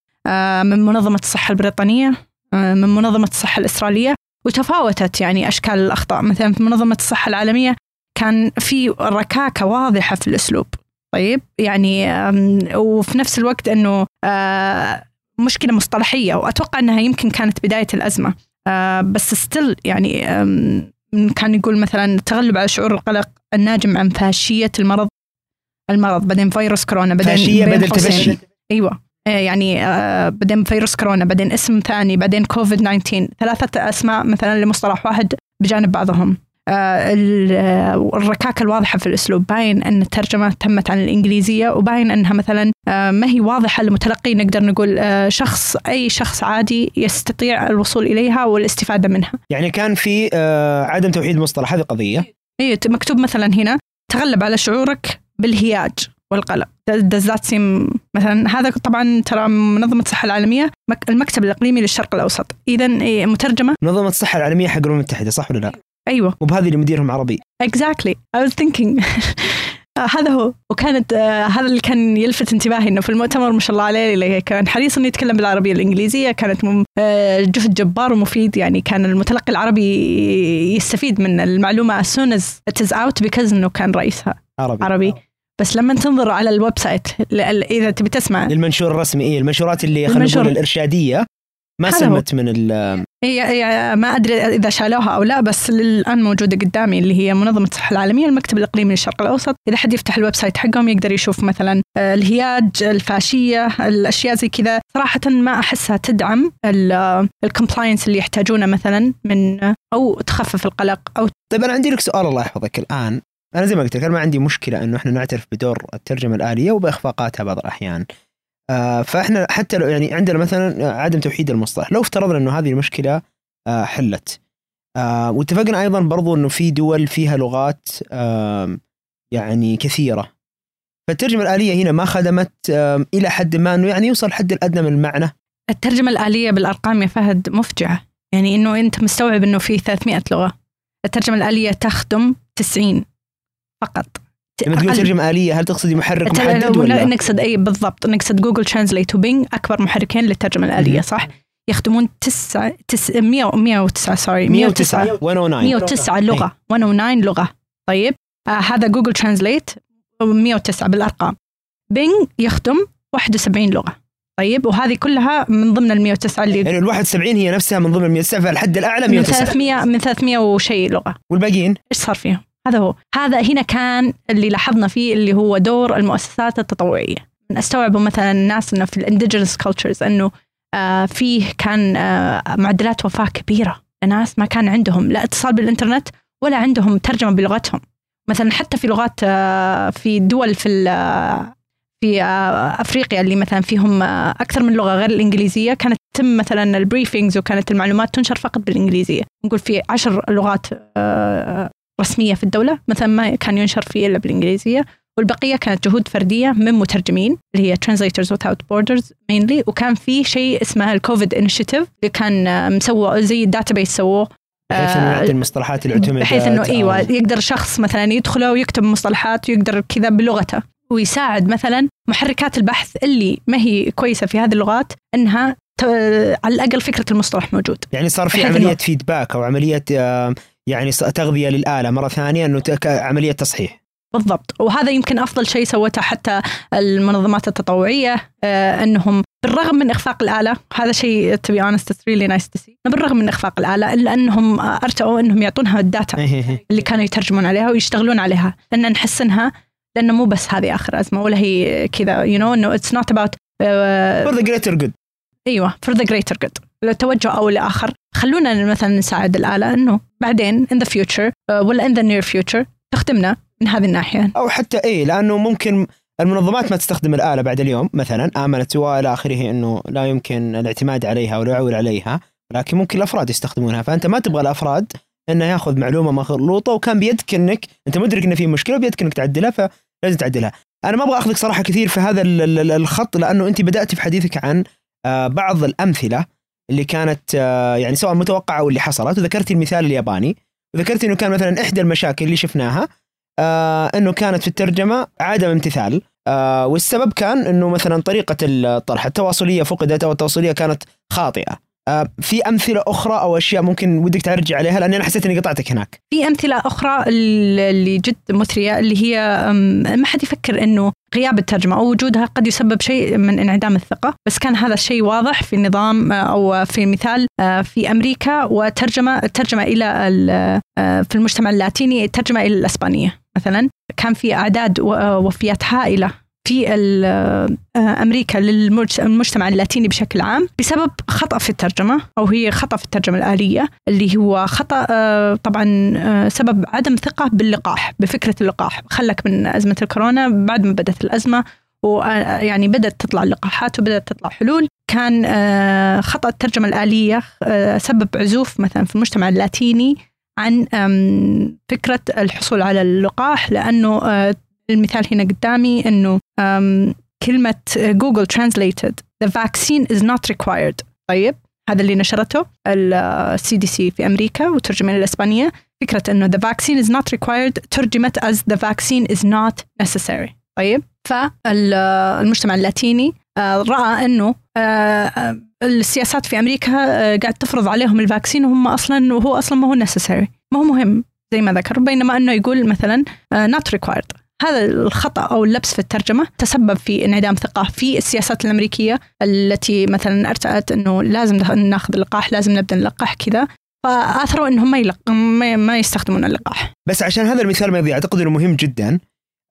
من منظمة الصحة البريطانية آه، من منظمة الصحة الاستراليه وتفاوتت يعني أشكال الأخطاء. مثلا في منظمة الصحة العالمية كان في ركاكة واضحة في الأسلوب. طيب يعني وفي نفس الوقت إنه آه، مشكلة مصطلحية وأتوقع إنها يمكن كانت بداية الأزمة. آه، بس ستيل يعني كان يقول مثلا التغلب على شعور القلق الناجم عن فاشية المرض. المرض بعدين فيروس كورونا بعدين فاشية بدل. تفشي. أيوه. آه، يعني آه، بعدين فيروس كورونا بعدين اسم ثاني بعدين كوفيد 19 ثلاثة أسماء مثلا لمصطلح واحد بجانب بعضهم. آه، ال- الركاكة الواضحة في الأسلوب. باين أن الترجمة تمت عن الإنجليزية وباين أنها مثلا ما هي واضحة للمتلقي نقدر نقول شخص أي شخص عادي يستطيع الوصول إليها والاستفادة منها. يعني كان في عدم توحيد المصطلح هذه قضية. إيه مكتوب مثلا هنا تغلب على شعورك بالهياج والقلق does that seem مثلا. هذا طبعا ترى منظمة الصحة العالمية مك- المكتب الإقليمي للشرق الأوسط. إذا إيه مترجمة؟ منظمة الصحة العالمية حق الأمم المتحدة صح ولا لا؟ أيوه. وبهذه اللي مديرهم عربي. Exactly. I was thinking آه، هذا هو. وكانت آه، هذا اللي كان يلفت انتباهي إنه في المؤتمر ما شاء الله عليه اللي كان حريص إنه يتكلم بالعربية الإنجليزية. كانت آه، جهد جبار ومفيد. يعني كان المتلقي العربي يستفيد من المعلومة as soon as it is out because إنه كان رئيسها عربي. عربي. بس لما تنظر على ال website إذا تبي تسمع للمنشور الرسمي إيه المنشورات اللي خلينا المنشور. نقول الإرشادية ما. سلمت من ال هي هي ما أدري إذا شالوها أو لا بس الان موجودة قدامي اللي هي منظمة الصحة العالمية المكتب الإقليمي للشرق الأوسط إذا حد يفتح ال website حقهم يقدر يشوف مثلا آه، الهياج الفاشية الأشياء زي كذا صراحة ما أحسها تدعم ال compliance اللي يحتاجونه مثلا من أو تخفف القلق أو طيب أنا عندي لك سؤال الله يحفظك الآن أنا زي ما قلت لك أنا ما عندي مشكلة إنه إحنا نعترف بدور الترجمة الآلية وبإخفاقاتها بعض الأحيان. آه فإحنا حتى لو يعني عندنا مثلا عدم توحيد المصطلح لو افترضنا إنه هذه المشكلة آه حلت. آه واتفقنا أيضا برضو إنه في دول فيها لغات آه يعني كثيرة. فالترجمة الآلية هنا ما خدمت آه إلى حد ما إنه يعني يوصل حد الأدنى من المعنى. الترجمة الآلية بالأرقام يا فهد مفجعة. يعني إنه أنت مستوعب إنه في 300 لغة. الترجمة الآلية تخدم 90 فقط. لما تقول أقل. ترجمه آلية هل تقصدي محرك محدد ولا نقصد اي بالضبط نقصد Google Translate و Bing أكبر محركين للترجمه الآلية مهم. صح؟ يخدمون 9 100 109 sorry 109 109 109 لغة 109 لغة. طيب آه هذا Google Translate 109 بالأرقام. Bing يخدم 71 لغة. طيب وهذه كلها من ضمن ال 109 اللي يعني ال 71 هي نفسها من ضمن ال 109 فالحد الأعلى من 109 300 من 300 وشيء لغة. والباقيين؟ إيش صار فيهم؟ هذا هو. هذا هنا كان اللي لاحظنا فيه اللي هو دور المؤسسات التطوعية. استوعبوا مثلا الناس إنه في ال indigenous cultures إنه آه فيه كان آه معدلات وفاة كبيرة. لناس ما كان عندهم لا اتصال بالإنترنت ولا عندهم ترجمة بلغتهم. مثلا حتى في لغات آه في دول في في أفريقيا اللي مثلا فيهم أكثر من لغة غير الإنجليزية كانت تتم مثلا ال briefings وكانت المعلومات تنشر فقط بالإنجليزية. نقول في عشر لغات آه، رسمية في الدولة مثلا ما كان ينشر فيه إلا بالإنجليزية والبقية كانت جهود فردية من مترجمين اللي هي Translators Without Borders mainly وكان في شيء اسمه ال COVID initiative اللي كان آه، مسوى زي ال database سووه بحيث إنه يعطي المصطلحات المعتمده بحيث إنه إيوه يقدر شخص مثلا يدخله ويكتب مصطلحات ويقدر كذا بلغته ويساعد مثلا محركات البحث اللي ما هي كويسة في هذه اللغات إنها ت... على الأقل فكرة المصطلح موجود. يعني صار في عملية فيدباك أو عملية آه، يعني تغذيه للآلة. مرة ثانية إنه عملية تصحيح. بالضبط. وهذا يمكن أفضل شيء سوته حتى المنظمات التطوعية آه إنهم بالرغم من إخفاق الآلة هذا شيء honest it's really nice to see. بالرغم من إخفاق الآلة إلا إنهم ارتأوا إنهم يعطونها الداتا إيه. اللي كانوا يترجمون عليها ويشتغلون عليها. لأن نحسنها لأنه مو بس هذه آخر أزمة ولا هي كذا you know إنه it's not about آه، for the greater good. أيوه for the greater good. لو توجه أو لآخر خلونا مثلا نساعد الآلة إنه بعدين the future آه، ولا in the near future تخدمنا من هذه الناحية. أو حتى إيه لأنه ممكن المنظمات ما تستخدم الآلة بعد اليوم مثلا آمنت وإلى آخره إنه لا يمكن الاعتماد عليها ولا يعول عليها لكن ممكن الأفراد يستخدمونها. فأنت ما تبغى الأفراد إنه يأخذ معلومة مخلوطه وكان بيدك إنك أنت مدرك إنه في مشكلة بيدك إنك تعدلها فلازم تعدلها. أنا ما أبغى أخذك صراحة كثير في هذا ال- ال- ال- الخط لأنه أنت بدأت في حديثك عن بعض الأمثلة اللي كانت آه، يعني سواء متوقعة أو اللي حصلت. وذكرتي المثال الياباني. وذكرت إنه كان مثلا إحدى المشاكل اللي شفناها آه إنه كانت في الترجمة عدم امتثال آه والسبب كان إنه مثلا طريقة الطرح التواصلية فقدت أو التواصلية كانت خاطئة. آه في أمثلة أخرى أو أشياء ممكن ودك ترجع عليها؟ لاني أنا حسيت إني قطعتك هناك. في أمثلة أخرى اللي جد مثرية اللي هي ما حد يفكر إنه غياب الترجمة أو وجودها قد يسبب شيء من انعدام الثقة. بس كان هذا الشيء واضح في النظام آه، أو في مثال آه، في أمريكا وترجمة الترجمه إلى ال- آه، في المجتمع اللاتيني الترجمه إلى الإسبانية مثلا. كان في أعداد وفيات هائلة. في آه، أمريكا للمجتمع اللاتيني بشكل عام بسبب خطأ في الترجمة أو هي خطأ في الترجمة الآلية اللي هو خطأ آه، طبعا آه، سبب عدم ثقة باللقاح بفكرة اللقاح. خلك من أزمة الكورونا بعد ما بدأت الأزمة ويعني بدأت تطلع اللقاحات وبدأت تطلع حلول كان خطأ الترجمة الآلية آه، سبب عزوف مثلا في المجتمع اللاتيني عن آم، فكرة الحصول على اللقاح لأنه آه، المثال هنا قدامي إنه كلمة جوجل translated the vaccine is not required. طيب هذا اللي نشرته ال CDC في أمريكا وترجمة للاسبانيه فكرة إنه the vaccine is not required ترجمت as the vaccine is not necessary. طيب فالمجتمع اللاتيني رأى إنه السياسات في أمريكا قاعد تفرض عليهم الفاكسين وهم أصلا وهو أصلا ما هو necessary. ما هو مهم زي ما ذكر بينما إنه يقول مثلا not required. هذا الخطأ أو اللبس في الترجمة تسبب في انعدام ثقة في السياسات الأمريكية التي مثلا ارتأت إنه لازم ناخذ اللقاح لازم نبدأ نلقح كذا. فأثروا إنهم ما, يلق... ما يستخدمون اللقاح. بس عشان هذا المثال ما يضيع أعتقد إنه مهم جدا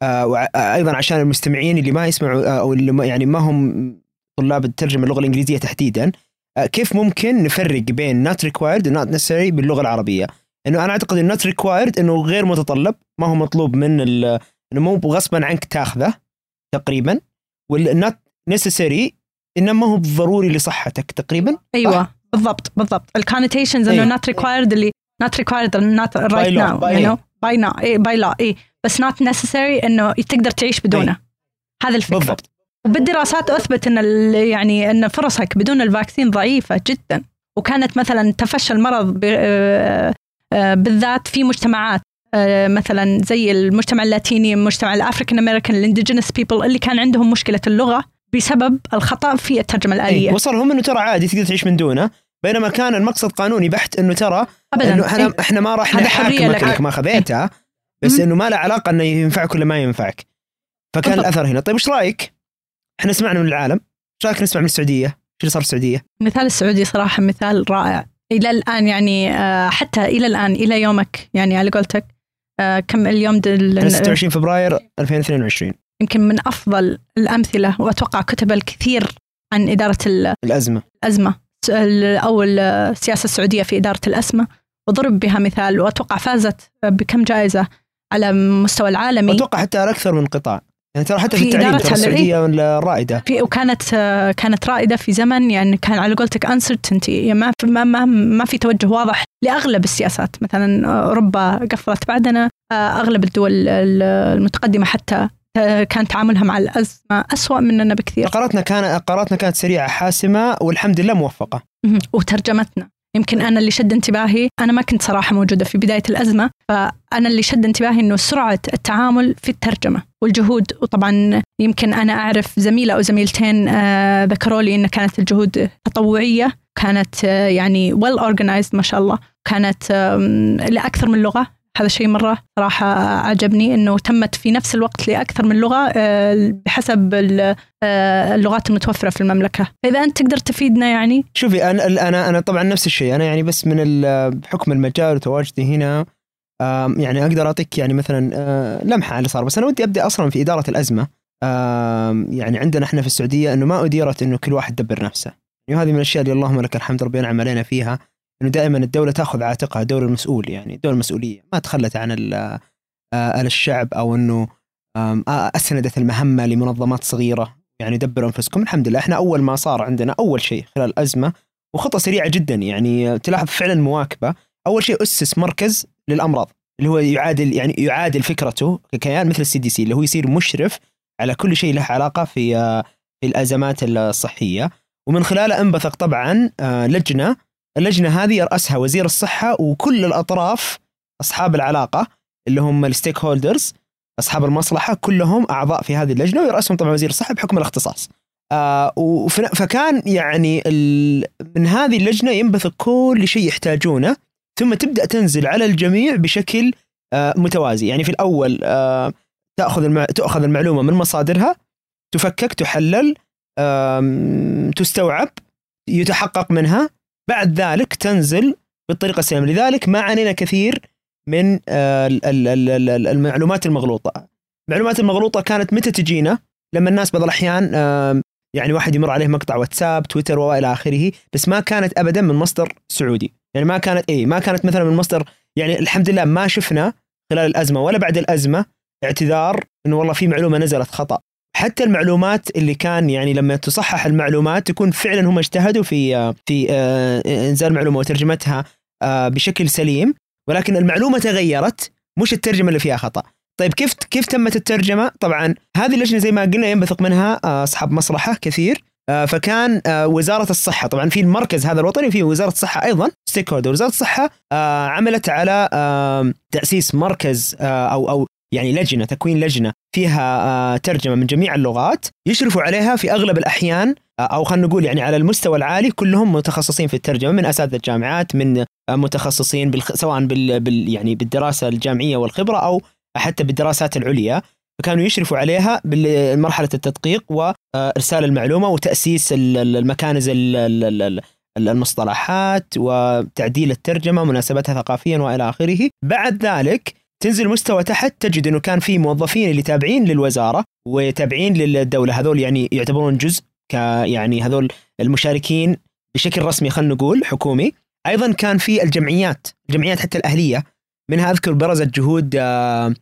آه وأيضا عشان المستمعين اللي ما يسمعوا آه أو اللي ما يعني ما هم طلاب الترجمة اللغة الإنجليزية تحديدا آه كيف ممكن نفرق بين not required و not necessary باللغة العربية؟ إنه أنا أعتقد إن not required إنه غير متطلب ما هو مطلوب من إنه مو غصبا عنك تاخذه تقريبا وال not necessary إنه ما هو ضروري لصحتك تقريبا. أيوه. بالضبط بالضبط. الكونوتيشنز إنه أيوة. not required اللي not required not By right law. now By you know. By now إيه by law إيه بس not necessary إنه تقدر تعيش بدونه. هذا الفكرة. بالضبط. وبالدراسات أثبت إن ال- يعني إن فرصك بدون ال vaccine ضعيفة جدا. وكانت مثلا تفشى المرض آه، آه، بالذات في مجتمعات. مثلا زي المجتمع اللاتيني المجتمع ال African American ال indigenous people اللي كان عندهم مشكلة اللغة بسبب الخطأ في الترجمة أي. الآلية وصلهم إنه ترى عادي تقدر تعيش من دونه بينما كان المقصد قانوني بحت إنه ترى ابدا إنه إحنا إيه. إحنا ما راح نحاكمك. إنك ما خذيتها بس. إنه ما له علاقة إنه ينفعك ولا ما ينفعك فكان بالضبط. الأثر هنا طيب إيش رأيك؟ إحنا سمعنا من العالم إيش رأيك نسمع من السعودية؟ شو اللي صار في السعودية؟ مثال السعودي صراحة مثال رائع إلى الآن يعني آه، حتى إلى الآن إلى يومك يعني على قولتك آه، كم اليوم دل إحنا 26 فبراير 2022 يمكن من أفضل الأمثلة وأتوقع كتب الكثير عن ال- الأزمة. الأزمة. س- ال- أو السياسة السعودية في إدارة الأزمة. وضرب بها مثال وأتوقع فازت بكم جائزة على مستوى العالمي. واتوقع حتى على أكثر من قطاع. يعني ترى حتى في في التعليم ترى السعودية الرائده في وكانت كانت رائدة في زمن يعني كان على قولتك uncertainty. يعني ما في ما ما, ما في توجه واضح لأغلب السياسات. مثلا أوروبا قفلت بعدنا آه، أغلب الدول ال- المتقدمة حتى آه، كان تعاملها مع الازمه أسوأ مننا بكثير. قراراتنا كان قراراتنا كانت سريعة حاسمة والحمد لله موفقة. وترجمتنا. يمكن أنا اللي شد انتباهي. أنا ما كنت صراحة موجودة في بداية الأزمة فأنا اللي شد انتباهي إنه سرعة التعامل في الترجمة والجهود. وطبعا يمكن أنا أعرف زميلة أو زميلتين آه ذكروا لي ان كانت الجهود تطوعية كانت آه يعني ويل اورجنايزد ما شاء الله. كانت لأكثر من لغة. هذا شيء مرة صراحة عجبني إنه تمت في نفس الوقت لأكثر من لغة آه، بحسب آه، اللغات المتوفرة في المملكة. فإذا أنت تقدر تفيدنا يعني؟ شوفي أنا أنا أنا طبعا نفس الشيء. أنا يعني بس من بحكم المجال وتواجدي هنا يعني أقدر أعطيك يعني مثلا آه، لمحة على اللي صار. بس أنا ودي أبدأ أصلا في إدارة الأزمة. آم، يعني عندنا إحنا في السعودية إنه ما أديرت إنه كل واحد دبر نفسه. يعني هذه من الأشياء اللي اللهم لك الحمد ربنا ينعم علينا فيها. إنه دائما الدولة تأخذ عاتقها دور المسؤول يعني دور المسؤولية. ما تخلت عن آه، الشعب أو إنه أسندت المهمة لمنظمات صغيرة. يعني دبروا أنفسكم. الحمد لله. إحنا أول ما صار عندنا أول شيء خلال الازمه وخطة سريعة جدا يعني تلاحظ فعلا مواكبة. أول شيء أسس مركز للأمراض اللي هو يعادل يعني يعادل فكرته ككيان مثل السي دي سي اللي هو يصير مشرف على كل شيء له علاقة في آه، في الأزمات الصحية. ومن خلاله انبثق طبعا آه، لجنة اللجنة هذه يراسها وزير الصحة وكل الأطراف أصحاب العلاقة اللي هم الستيك هولدرز أصحاب المصلحة كلهم أعضاء في هذه اللجنة ويراسهم طبعا وزير الصحة بحكم الاختصاص. آه فكان يعني من هذه اللجنة ينبثق كل شيء يحتاجونه ثم تبدأ تنزل على الجميع بشكل آه متوازي، يعني في الأول آه تأخذ المع... تاخذ المعلومة من مصادرها تفكك تحلل تستوعب يتحقق منها بعد ذلك تنزل بالطريقة السليمة. لذلك ما عانينا كثير من آه، ال- ال- ال- ال- المعلومات المغلوطة. المعلومات المغلوطة كانت متى تجينا؟ لما الناس بعض الأحيان يعني واحد يمر عليه مقطع واتساب تويتر وإلى آخره بس ما كانت ابدا من مصدر سعودي. يعني ما كانت اي ما كانت مثلا من مصدر يعني الحمد لله ما شفنا خلال الأزمة ولا بعد الأزمة اعتذار إنه والله في معلومة نزلت خطأ. حتى المعلومات اللي كان يعني لما تصحح المعلومات تكون فعلا هم اجتهدوا في في آه، إنزال معلومة وترجمتها آه، بشكل سليم. ولكن المعلومة تغيرت مش الترجمة اللي فيها خطأ. طيب كيف كيف تمت الترجمة؟ طبعا هذه اللجنة زي ما قلنا ينبثق منها آه، أصحاب مصلحه كثير. فكان وزارة الصحة طبعا في المركز هذا الوطني وفي وزارة الصحة أيضا ستيك هولدر وزارة الصحة آه، عملت على تأسيس مركز أو أو يعني لجنة تكوين لجنة فيها آه، ترجمة من جميع اللغات يشرفوا عليها في أغلب الأحيان آه، أو خلينا نقول يعني على المستوى العالي كلهم متخصصين في الترجمة من أساتذة الجامعات من آه، متخصصين بالخ... سواء بال... بال... يعني بالدراسة الجامعية والخبرة أو حتى بالدراسات العليا. فكانوا يشرفوا عليها بمرحله التدقيق وارسال المعلومة وتأسيس ال- ال- المكانز ال- ال- ال- ال- المصطلحات وتعديل الترجمة مناسبتها ثقافيا وإلى آخره. بعد ذلك تنزل مستوى تحت تجد إنه كان في موظفين اللي تابعين للوزارة وتابعين للدولة. هذول يعني يعتبرون جزء ك يعني هذول المشاركين بشكل رسمي خلينا نقول حكومي. أيضا كان في الجمعيات الجمعيات حتى الأهلية. منها أذكر برزت جهود آه،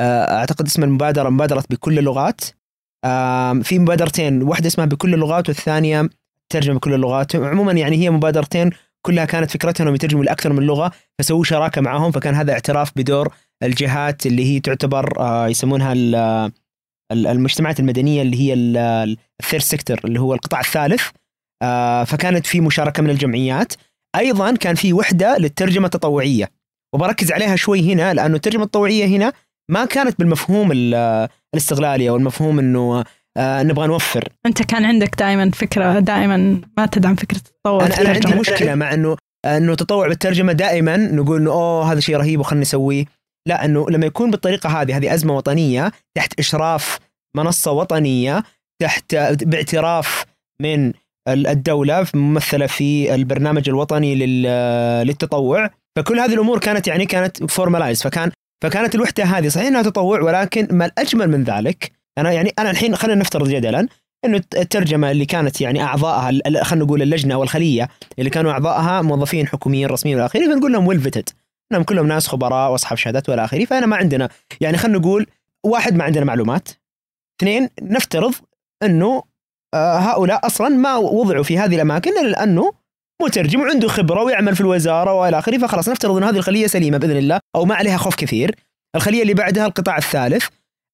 آه، أعتقد اسم المبادرة مبادرة بكل اللغات. في مبادرتين واحدة اسمها بكل اللغات والثانية ترجمة بكل اللغات. عموما يعني هي مبادرتين كلها كانت فكرتها إنهم يترجموا لأكثر من لغة فسووا شراكة معهم فكان هذا اعتراف بدور الجهات اللي هي تعتبر آه، يسمونها ال- ال- المجتمعات المدنية اللي هي الثيرد سيكتور اللي هو القطاع الثالث. آه، فكانت في مشاركة من الجمعيات. أيضا كان في وحدة للترجمة التطوعية. وبركز عليها شوي هنا لأنه الترجمة التطوعية هنا ما كانت بالمفهوم ال- الاستغلالي أو المفهوم إنه آه، نبغى نوفر. أنت كان عندك دائما فكرة دائما ما تدعم فكرة التطور أنا أنا عندي. مشكلة مع إنه إنه تطوع بالترجمة دائما نقول إنه أوه هذا شيء رهيب وخلنا نسويه. لا انه لما يكون بالطريقة هذه هذه أزمة وطنية تحت إشراف منصة وطنية تحت باعتراف من ال- الدولة ممثلة في البرنامج الوطني لل- للتطوع فكل هذه الأمور كانت يعني كانت formalized فكان فكانت الوحدة هذه صحيح إنها تطوع ولكن ما الأجمل من ذلك أنا يعني أنا الحين خلينا نفترض جدلا إنه الترجمة اللي كانت يعني أعضائها خلينا نقول اللجنة أو الخليه اللي كانوا أعضائها موظفين حكوميين رسميين والى اخره فنقول لهم well vetted انهم كلهم ناس خبراء واصحاب شهادات والى آخره. فأنا ما عندنا يعني خلينا نقول واحد ما عندنا معلومات. اثنين نفترض أنه آه، هؤلاء أصلا ما وضعوا في هذه الأماكن إلا لأنه مترجم وعنده خبرة ويعمل في الوزارة والى آخره. فخلاص نفترض أن هذه الخلية سليمة بإذن الله أو ما عليها خوف كثير. الخلية اللي بعدها القطاع الثالث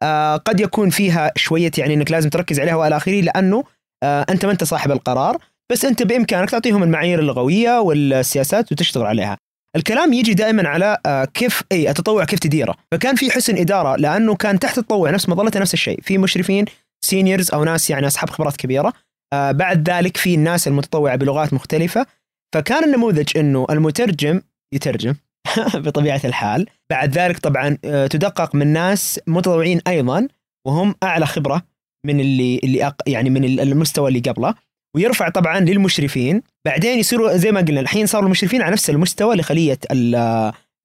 آه قد يكون فيها شوية يعني إنك لازم تركز عليها والى آخره لأنه آه أنت ما أنت صاحب القرار. بس أنت بإمكانك تعطيهم المعايير اللغوية والسياسات وتشتغل عليها. الكلام يجي دائما على آه، كيف إي التطوع كيف تديره. فكان في حسن إدارة لأنه كان تحت التطوع نفس مظلته نفس الشيء. في مشرفين سينيورز أو ناس يعني أصحاب خبرات كبيرة. آه بعد ذلك في الناس المتطوعة بلغات مختلفة. فكان النموذج إنه المترجم يترجم بطبيعة الحال. بعد ذلك طبعا آه تدقق من ناس متطوعين أيضا وهم أعلى خبرة من اللي اللي يعني من المستوى اللي قبله. ويرفع طبعا للمشرفين. بعدين يصيروا زي ما قلنا الحين صاروا المشرفين على نفس المستوى لخلية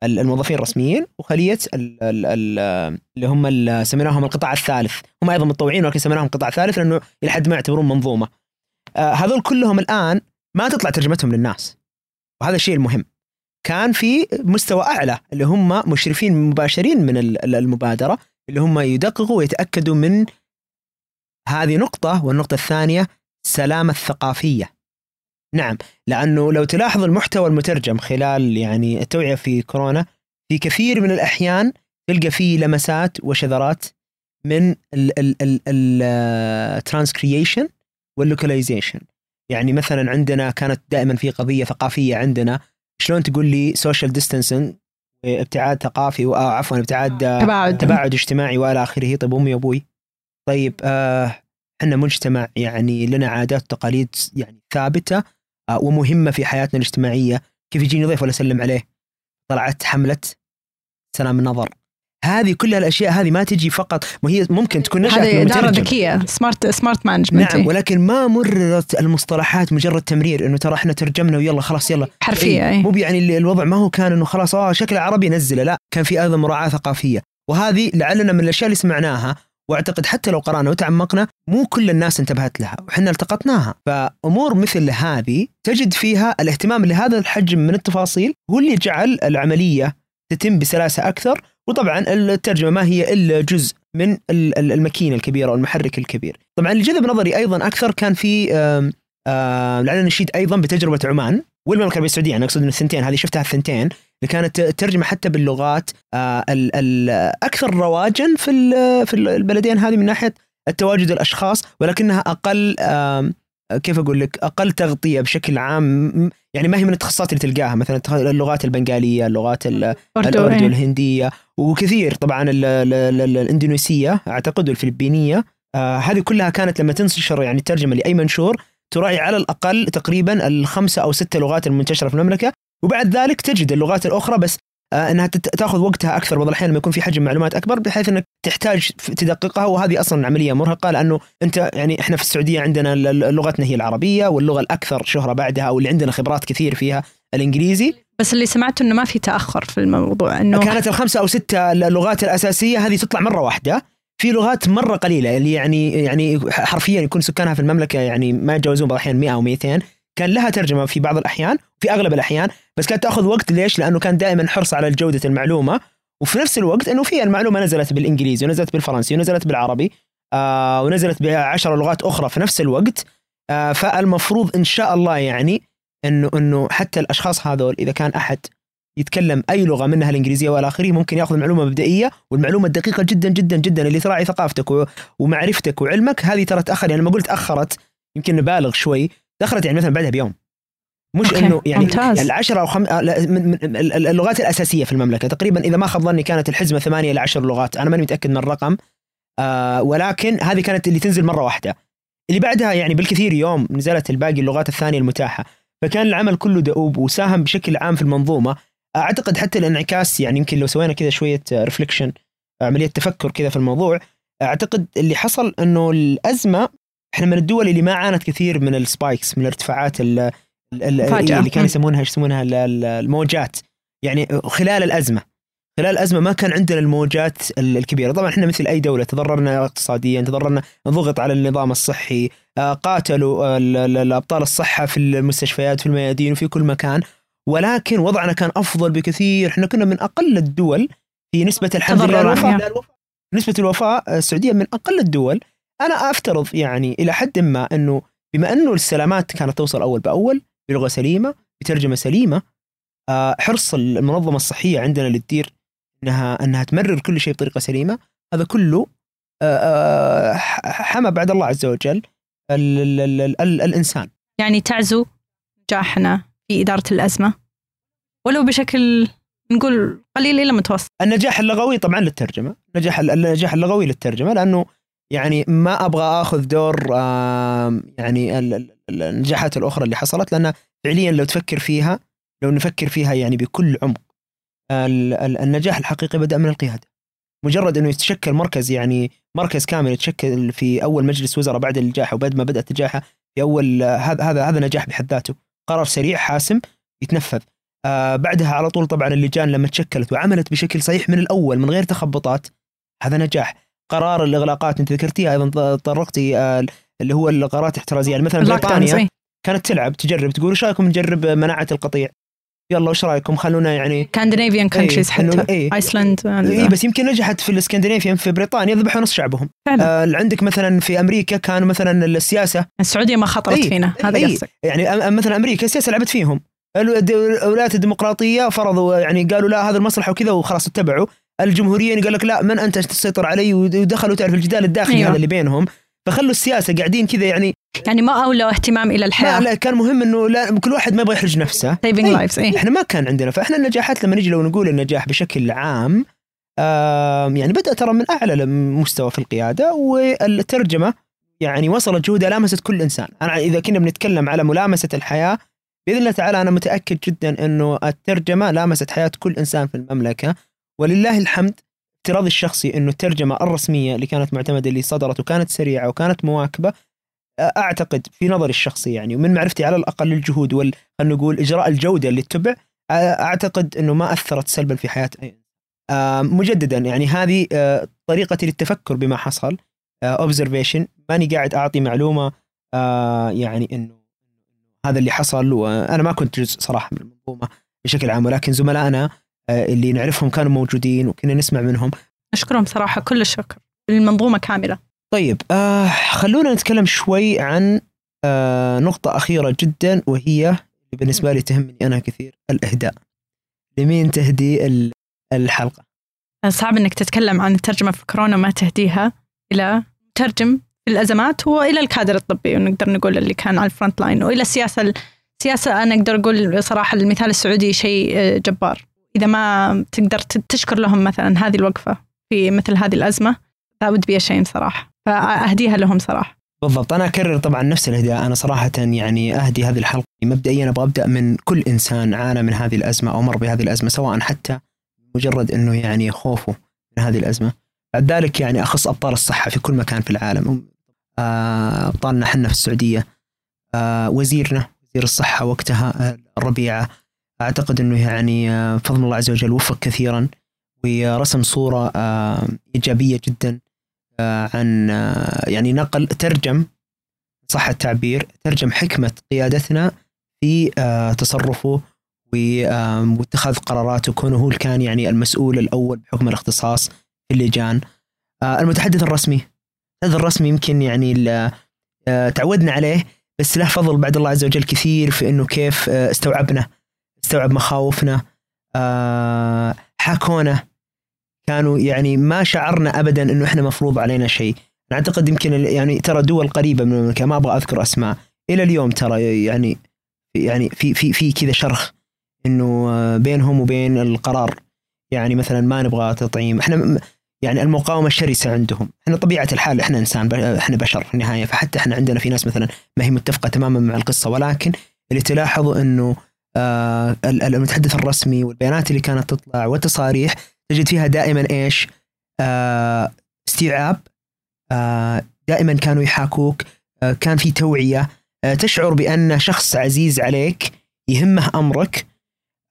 الموظفين الرسميين وخلية اللي هم سميناهم القطاع الثالث. هم أيضا متطوعين ولكن سميناهم قطاع ثالث لأنه إلى حد ما يعتبرون منظومة. آه، هذول كلهم الآن ما تطلع ترجمتهم للناس. وهذا الشيء المهم. كان في مستوى أعلى اللي هم مشرفين مباشرين من المبادرة اللي هم يدققوا ويتأكدوا من هذه نقطة والنقطة الثانية السلامه الثقافيه نعم لأنه لو تلاحظ المحتوى المترجم خلال يعني التوعية في كورونا في كثير من الأحيان تلقى فيه لمسات وشذرات من ال transcreation وال localization يعني مثلا عندنا كانت دائما في قضية ثقافية عندنا شلون تقول لي social distancing ابتعاد ثقافي أو عفوا ابتعاد تباعد. تباعد اجتماعي وإلى آخره طيب أمي وأبوي. طيب آه إحنا مجتمع يعني لنا عادات وتقاليد يعني ثابتة آه ومهمة في حياتنا الاجتماعية. كيف يجيني ضيف ولا أسلم عليه؟ طلعت حملة سلام النظر. هذه كل الاشياء هذه ما تجي فقط وهي ممكن تكون نشأت هذه إدارة ذكية smart smart management نعم ولكن ما مررت المصطلحات مجرد تمرير إنه ترى إحنا ترجمنا ويلا خلاص يلا. حرفيا إيه. مو يعني الوضع ما هو كان إنه خلاص آه شكله عربي نزله لا. كان في أيضا مراعاة ثقافية. وهذه لعلنا من الأشياء اللي سمعناها واعتقد حتى لو قرأنا وتعمقنا مو كل الناس انتبهت لها وحنا التقطناها. فأمور مثل هذه تجد فيها الاهتمام لهذا الحجم من التفاصيل هو اللي جعل العملية تتم بسلاسة أكثر. وطبعا الترجمة ما هي إلا جزء من الماكينة الكبيرة والمحرك الكبير. طبعا اللي جذب نظري أيضا أكثر كان في لعلنا نشيد أيضا بتجربة عمان والمملكة العربية السعودية. أنا أقصد الثنتين هذه شفتها الثنتين. كانت الترجمه حتى باللغات آه، الاكثر رواجا في في البلدين هذه من ناحية التواجد الأشخاص ولكنها أقل كيف أقول لك أقل تغطية بشكل عام يعني ما هي من التخصصات اللي تلقاها مثلا اللغات البنغالية اللغات الاردو. الهندية وكثير طبعا الإندونيسية أعتقد والفلبينيه آه هذه كلها كانت لما تنشر يعني ترجمه لأي منشور تراعي على الأقل تقريبا الخمسة أو ست لغات المنتشرة في المملكة وبعد ذلك تجد اللغات الأخرى بس آه إنها تأخذ وقتها أكثر. بعض الأحيان لما يكون في حجم معلومات أكبر بحيث إنك تحتاج تدققها وهذه أصلا عملية مرهقة لأنه أنت يعني إحنا في السعودية عندنا لغتنا هي العربية واللغة الأكثر شهرة بعدها أو اللي عندنا خبرات كثير فيها الإنجليزي. بس اللي سمعته إنه ما في تأخر في الموضوع إنه كانت الخمسة أو ستة اللغات الأساسية هذه تطلع مرة واحدة. في لغات مرة قليلة اللي يعني يعني حرفيا يكون سكانها في المملكة يعني ما يتجاوزون بعض الأحيان 100 أو 200 كان لها ترجمة في بعض الأحيان في أغلب الأحيان بس كانت تأخذ وقت. ليش؟ لأنه كان دائما حرص على جودة المعلومة. وفي نفس الوقت إنه في المعلومة نزلت بالإنجليزي ونزلت بالفرنسي ونزلت بالعربي آه ونزلت بعشر لغات أخرى في نفس الوقت. آه فالمفروض إن شاء الله يعني إنه إنه حتى الأشخاص هذول إذا كان أحد يتكلم أي لغة منها الإنجليزية وإلى آخره ممكن يأخذ معلومة مبدئية. والمعلومة الدقيقة جدا جدا جدا اللي تراعي ثقافتك ومعرفتك وعلمك. هذه ترى تأخر يعني لما قلت أخرت يمكن نبالغ شوي. تاخرت يعني مثلا بعدها بيوم. مش إنه يعني ممتاز. العشرة أو خم... من اللغات الأساسية في المملكة. تقريبا إذا ما خاب ظني كانت الحزمة ثمانية إلى عشر لغات. أنا ماني متأكد من الرقم. آه ولكن هذه كانت اللي تنزل مرة واحدة. اللي بعدها يعني بالكثير يوم نزلت الباقي اللغات الثانية المتاحة. فكان العمل كله دؤوب وساهم بشكل عام في المنظومة. أعتقد حتى الانعكاس يعني يمكن لو سوينا كذا شوية reflection عملية تفكر كذا في الموضوع. أعتقد اللي حصل إنه الأزمة إحنا من الدول اللي ما عانت كثير من ال spikes من الارتفاعات اللي, اللي كانوا يسمونها إيش يسمونها؟ الموجات. يعني خلال الأزمة. خلال الأزمة ما كان عندنا الموجات الكبيرة. طبعا إحنا مثل أي دولة تضررنا اقتصاديا تضررنا ضغط على النظام الصحي آه، قاتلوا الأبطال الصحة في المستشفيات في الميادين وفي كل مكان. ولكن وضعنا كان أفضل بكثير. إحنا كنا من أقل الدول في نسبة الحمد لله الوفاه نسبة الوفاة السعودية من أقل الدول أنا أفترض يعني إلى حد ما أنه بما أنه السلامات كانت توصل أول بأول بلغة سليمة بترجمة سليمة آه، حرص المنظمة الصحية عندنا اللي تدير انها إنها تمرر كل شيء بطريقة سليمة هذا كله آه، آه، حمى بعد الله عز وجل ال ال ال ال ال الإنسان. يعني تعزو نجاحنا في إدارة الأزمة؟ ولو بشكل نقول قليل إلى متوسط. النجاح اللغوي طبعا للترجمة النجاح النجاح اللغوي للترجمة لأنه يعني ما أبغى أخذ دور يعني ال- ال- ال- النجاحات الأخرى اللي حصلت لأن فعليا لو تفكر فيها لو نفكر فيها يعني بكل عمق ال- ال- النجاح الحقيقي بدأ من القيادة. مجرد إنه يتشكل مركز يعني مركز كامل يتشكل في أول مجلس وزراء بعد النجاح وبعد ما بدأت النجاحه في أول هذا هذا هذا نجاح بحد ذاته. قرار سريع حاسم يتنفذ. آه بعدها على طول طبعا اللجان لما تشكلت وعملت بشكل صحيح من الأول من غير تخبطات هذا نجاح. قرار الإغلاقات انت ذكرتيها أيضا طرقتي آه اللي هو القرارات الاحترازية. يعني مثلا بريطانيا إيه. كانت تلعب تجرب تقول إيش رأيكم نجرب مناعة القطيع؟ يلا وش رأيكم؟ خلونا يعني Scandinavian countries إيه، حتى. إيه. ايسلند اي بس يمكن نجحت في الاسكندنافيا في بريطانيا ذبحوا نص شعبهم. فعلا. آه عندك مثلا في أمريكا كان مثلا السياسة. السعودية ما خاطرت إيه، فينا هذا إيه. قصدك يعني مثلا أمريكا السياسة لعبت فيهم. الو- الولايات الديمقراطية فرضوا يعني قالوا لا هذا المصلحة وكذا وخلاص اتبعوا. الجمهوريين قال لك لا من أنت؟ تسيطر علي. ودخلوا تعرف الجدال الداخلي أيوة. هذا اللي بينهم. فخلوا السياسة قاعدين كذا يعني. يعني ما اولوا اهتمام إلى لا الحياة. لا كان مهم إنه لا كل واحد ما يبغى يحرج نفسه. saving إيه. lives إيه. إحنا ما كان عندنا. فإحنا النجاحات لما نجي لو نقول النجاح بشكل عام يعني بدأ ترى من أعلى مستوى في القيادة والترجمة يعني وصلت جهودها لامست كل إنسان. أنا إذا كنا بنتكلم على ملامسة الحياة بإذن الله تعالى أنا متأكد جدا إنه الترجمة لامست حياة كل إنسان في المملكة. ولله الحمد افتراضي الشخصي إنه الترجمة الرسمية اللي كانت معتمدة اللي صدرت وكانت سريعة وكانت مواكبة أعتقد في نظري الشخصي يعني ومن معرفتي على الأقل الجهود وال خلينا نقول إجراء الجودة اللي اتبع أعتقد إنه ما أثرت سلبا في حياة أي مجددا يعني هذه طريقتي للتفكر بما حصل اوبزرفيشن ماني قاعد أعطي معلومة يعني إنه هذا اللي حصل وأنا ما كنت جزء صراحة من المنظومة بشكل عام ولكن زملائنا اللي نعرفهم كانوا موجودين وكنا نسمع منهم. أشكرهم صراحة كل الشكر. المنظومة كاملة. طيب آه خلونا نتكلم شوي عن آه نقطة أخيرة جدا وهي بالنسبة لي تهمني أنا كثير الإهداء. لمين تهدي ال- الحلقة؟ صعب إنك تتكلم عن الترجمة في كورونا ما تهديها إلى ترجم في الأزمات وإلى الكادر الطبي ونقدر نقول اللي كان على ال front line وإلى السياسة السياسة أنا أقدر أقول صراحة المثال السعودي شيء آه، جبار. إذا ما تقدر تشكر لهم مثلا هذه الوقفة في مثل هذه الأزمة لابد بي شيء صراحة. فأهديها لهم صراحة. بالضبط. أنا أكرر طبعا نفس الإهداء. أنا صراحة يعني أهدي هذه الحلقة. مبدئيا أبغى أبدأ من كل إنسان عانى من هذه الأزمة أو مر بهذه الأزمة سواء حتى مجرد أنه يعني خوفه من هذه الأزمة. بعد ذلك يعني أخص أبطال الصحة في كل مكان في العالم. آه، أبطالنا حنا في السعودية. آه، وزيرنا وزير الصحة وقتها آه، أعتقد أنه يعني آه، بفضل الله عز وجل وفق كثيرا ورسم صورة آه، إيجابية جدا آه، عن آه، يعني نقل ترجم صح التعبير ترجم حكمة قيادتنا في آه، تصرفه واتخاذ قراراته كونه هو كان يعني المسؤول الأول بحكم الاختصاص في اللجان. آه، المتحدث الرسمي. المتحدث الرسمي يمكن يعني آه، تعودنا عليه بس له فضل بعد الله عز وجل كثير في إنه كيف آه، استوعبنا. استوعب مخاوفنا. آه، حاكونا كانوا يعني ما شعرنا ابدا إنه إحنا مفروض علينا شيء. أعتقد يمكن يعني ترى دول قريبة من المملكة ما أبغى أذكر أسماء. إلى اليوم ترى يعني يعني في في في كذا شرخ إنه آه، بينهم وبين القرار. يعني مثلا ما نبغى تطعيم. إحنا يعني المقاومة شرسه عندهم. إحنا طبيعة الحال إحنا إنسان إحنا بشر في النهاية. فحتى إحنا عندنا في ناس مثلا ما هي متفقة تماما مع القصة. ولكن اللي تلاحظ إنه آه ال- ال- المتحدث الرسمي والبيانات اللي كانت تطلع والتصاريح تجد فيها دائما إيش؟ آه استيعاب آه دائما كانوا يحاكوك آه كان في توعية آه تشعر بأن شخص عزيز عليك يهمه أمرك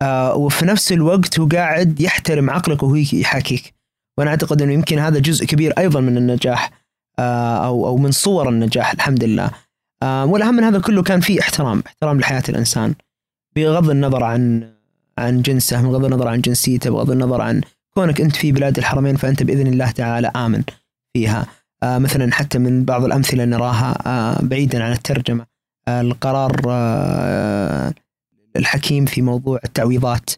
آه وفي نفس الوقت هو قاعد يحترم عقلك وهو يحاكيك. وأنا أعتقد إنه يمكن هذا جزء كبير أيضا من النجاح آه أو أو من صور النجاح الحمد لله. آه والأهم من هذا كله كان في احترام احترام لحياة الإنسان. بغض النظر عن عن جنسه بغض النظر عن جنسيته بغض النظر عن كونك أنت في بلاد الحرمين فأنت بإذن الله تعالى آمن فيها. آه، مثلا حتى من بعض الأمثلة نراها آه، بعيدا عن الترجمة. آه، القرار آه، الحكيم في موضوع التعويضات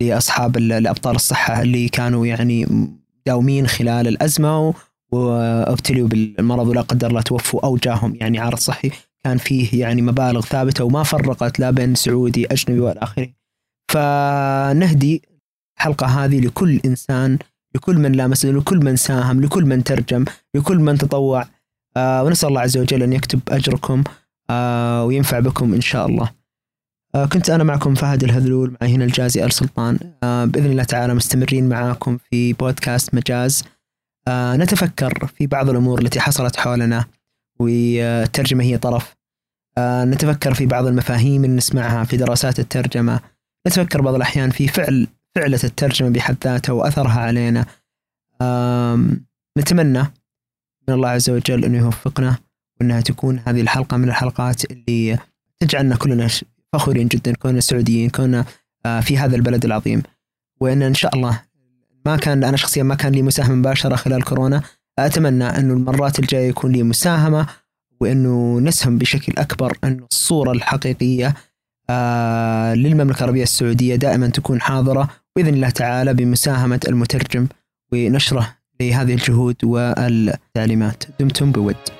لأصحاب ال- الأبطال الصحة اللي كانوا يعني داومين خلال الأزمة و- وابتلوا بالمرض ولا قدر الله توفوا أو جاهم يعني عارض صحي. كان فيه يعني مبالغ ثابتة وما فرقت لا بين سعودي أجنبي والى آخره فنهدي الحلقة هذه لكل إنسان لكل من لامس لكل من ساهم لكل من ترجم لكل من تطوع. آه ونسأل الله عز وجل أن يكتب أجركم آه وينفع بكم إن شاء الله. آه كنت أنا معكم فهد الهذلول معي هنا الجازي آل سلطان. آه بإذن الله تعالى مستمرين معاكم في بودكاست مجاز. آه نتفكر في بعض الأمور التي حصلت حولنا. والترجمة هي طرف. آه نتفكر في بعض المفاهيم اللي نسمعها في دراسات الترجمة. نتفكر بعض الأحيان في فعل فعلة الترجمة بحد ذاتها وأثرها علينا. نتمنى من الله عز وجل أنه يوفقنا وأنها تكون هذه الحلقة من الحلقات اللي تجعلنا كلنا فخورين جدا كوننا سعوديين كوننا آه، في هذا البلد العظيم. وأن إن شاء الله ما كان أنا شخصيا ما كان لي مساهمة مباشرة خلال كورونا أتمنى أنه المرات الجاية يكون لي مساهمة وأنه نسهم بشكل أكبر أنه الصورة الحقيقية آه، للمملكة العربية السعودية دائما تكون حاضرة بإذن الله تعالى بمساهمة المترجم ونشره لهذه الجهود والتعليمات. دمتم بود.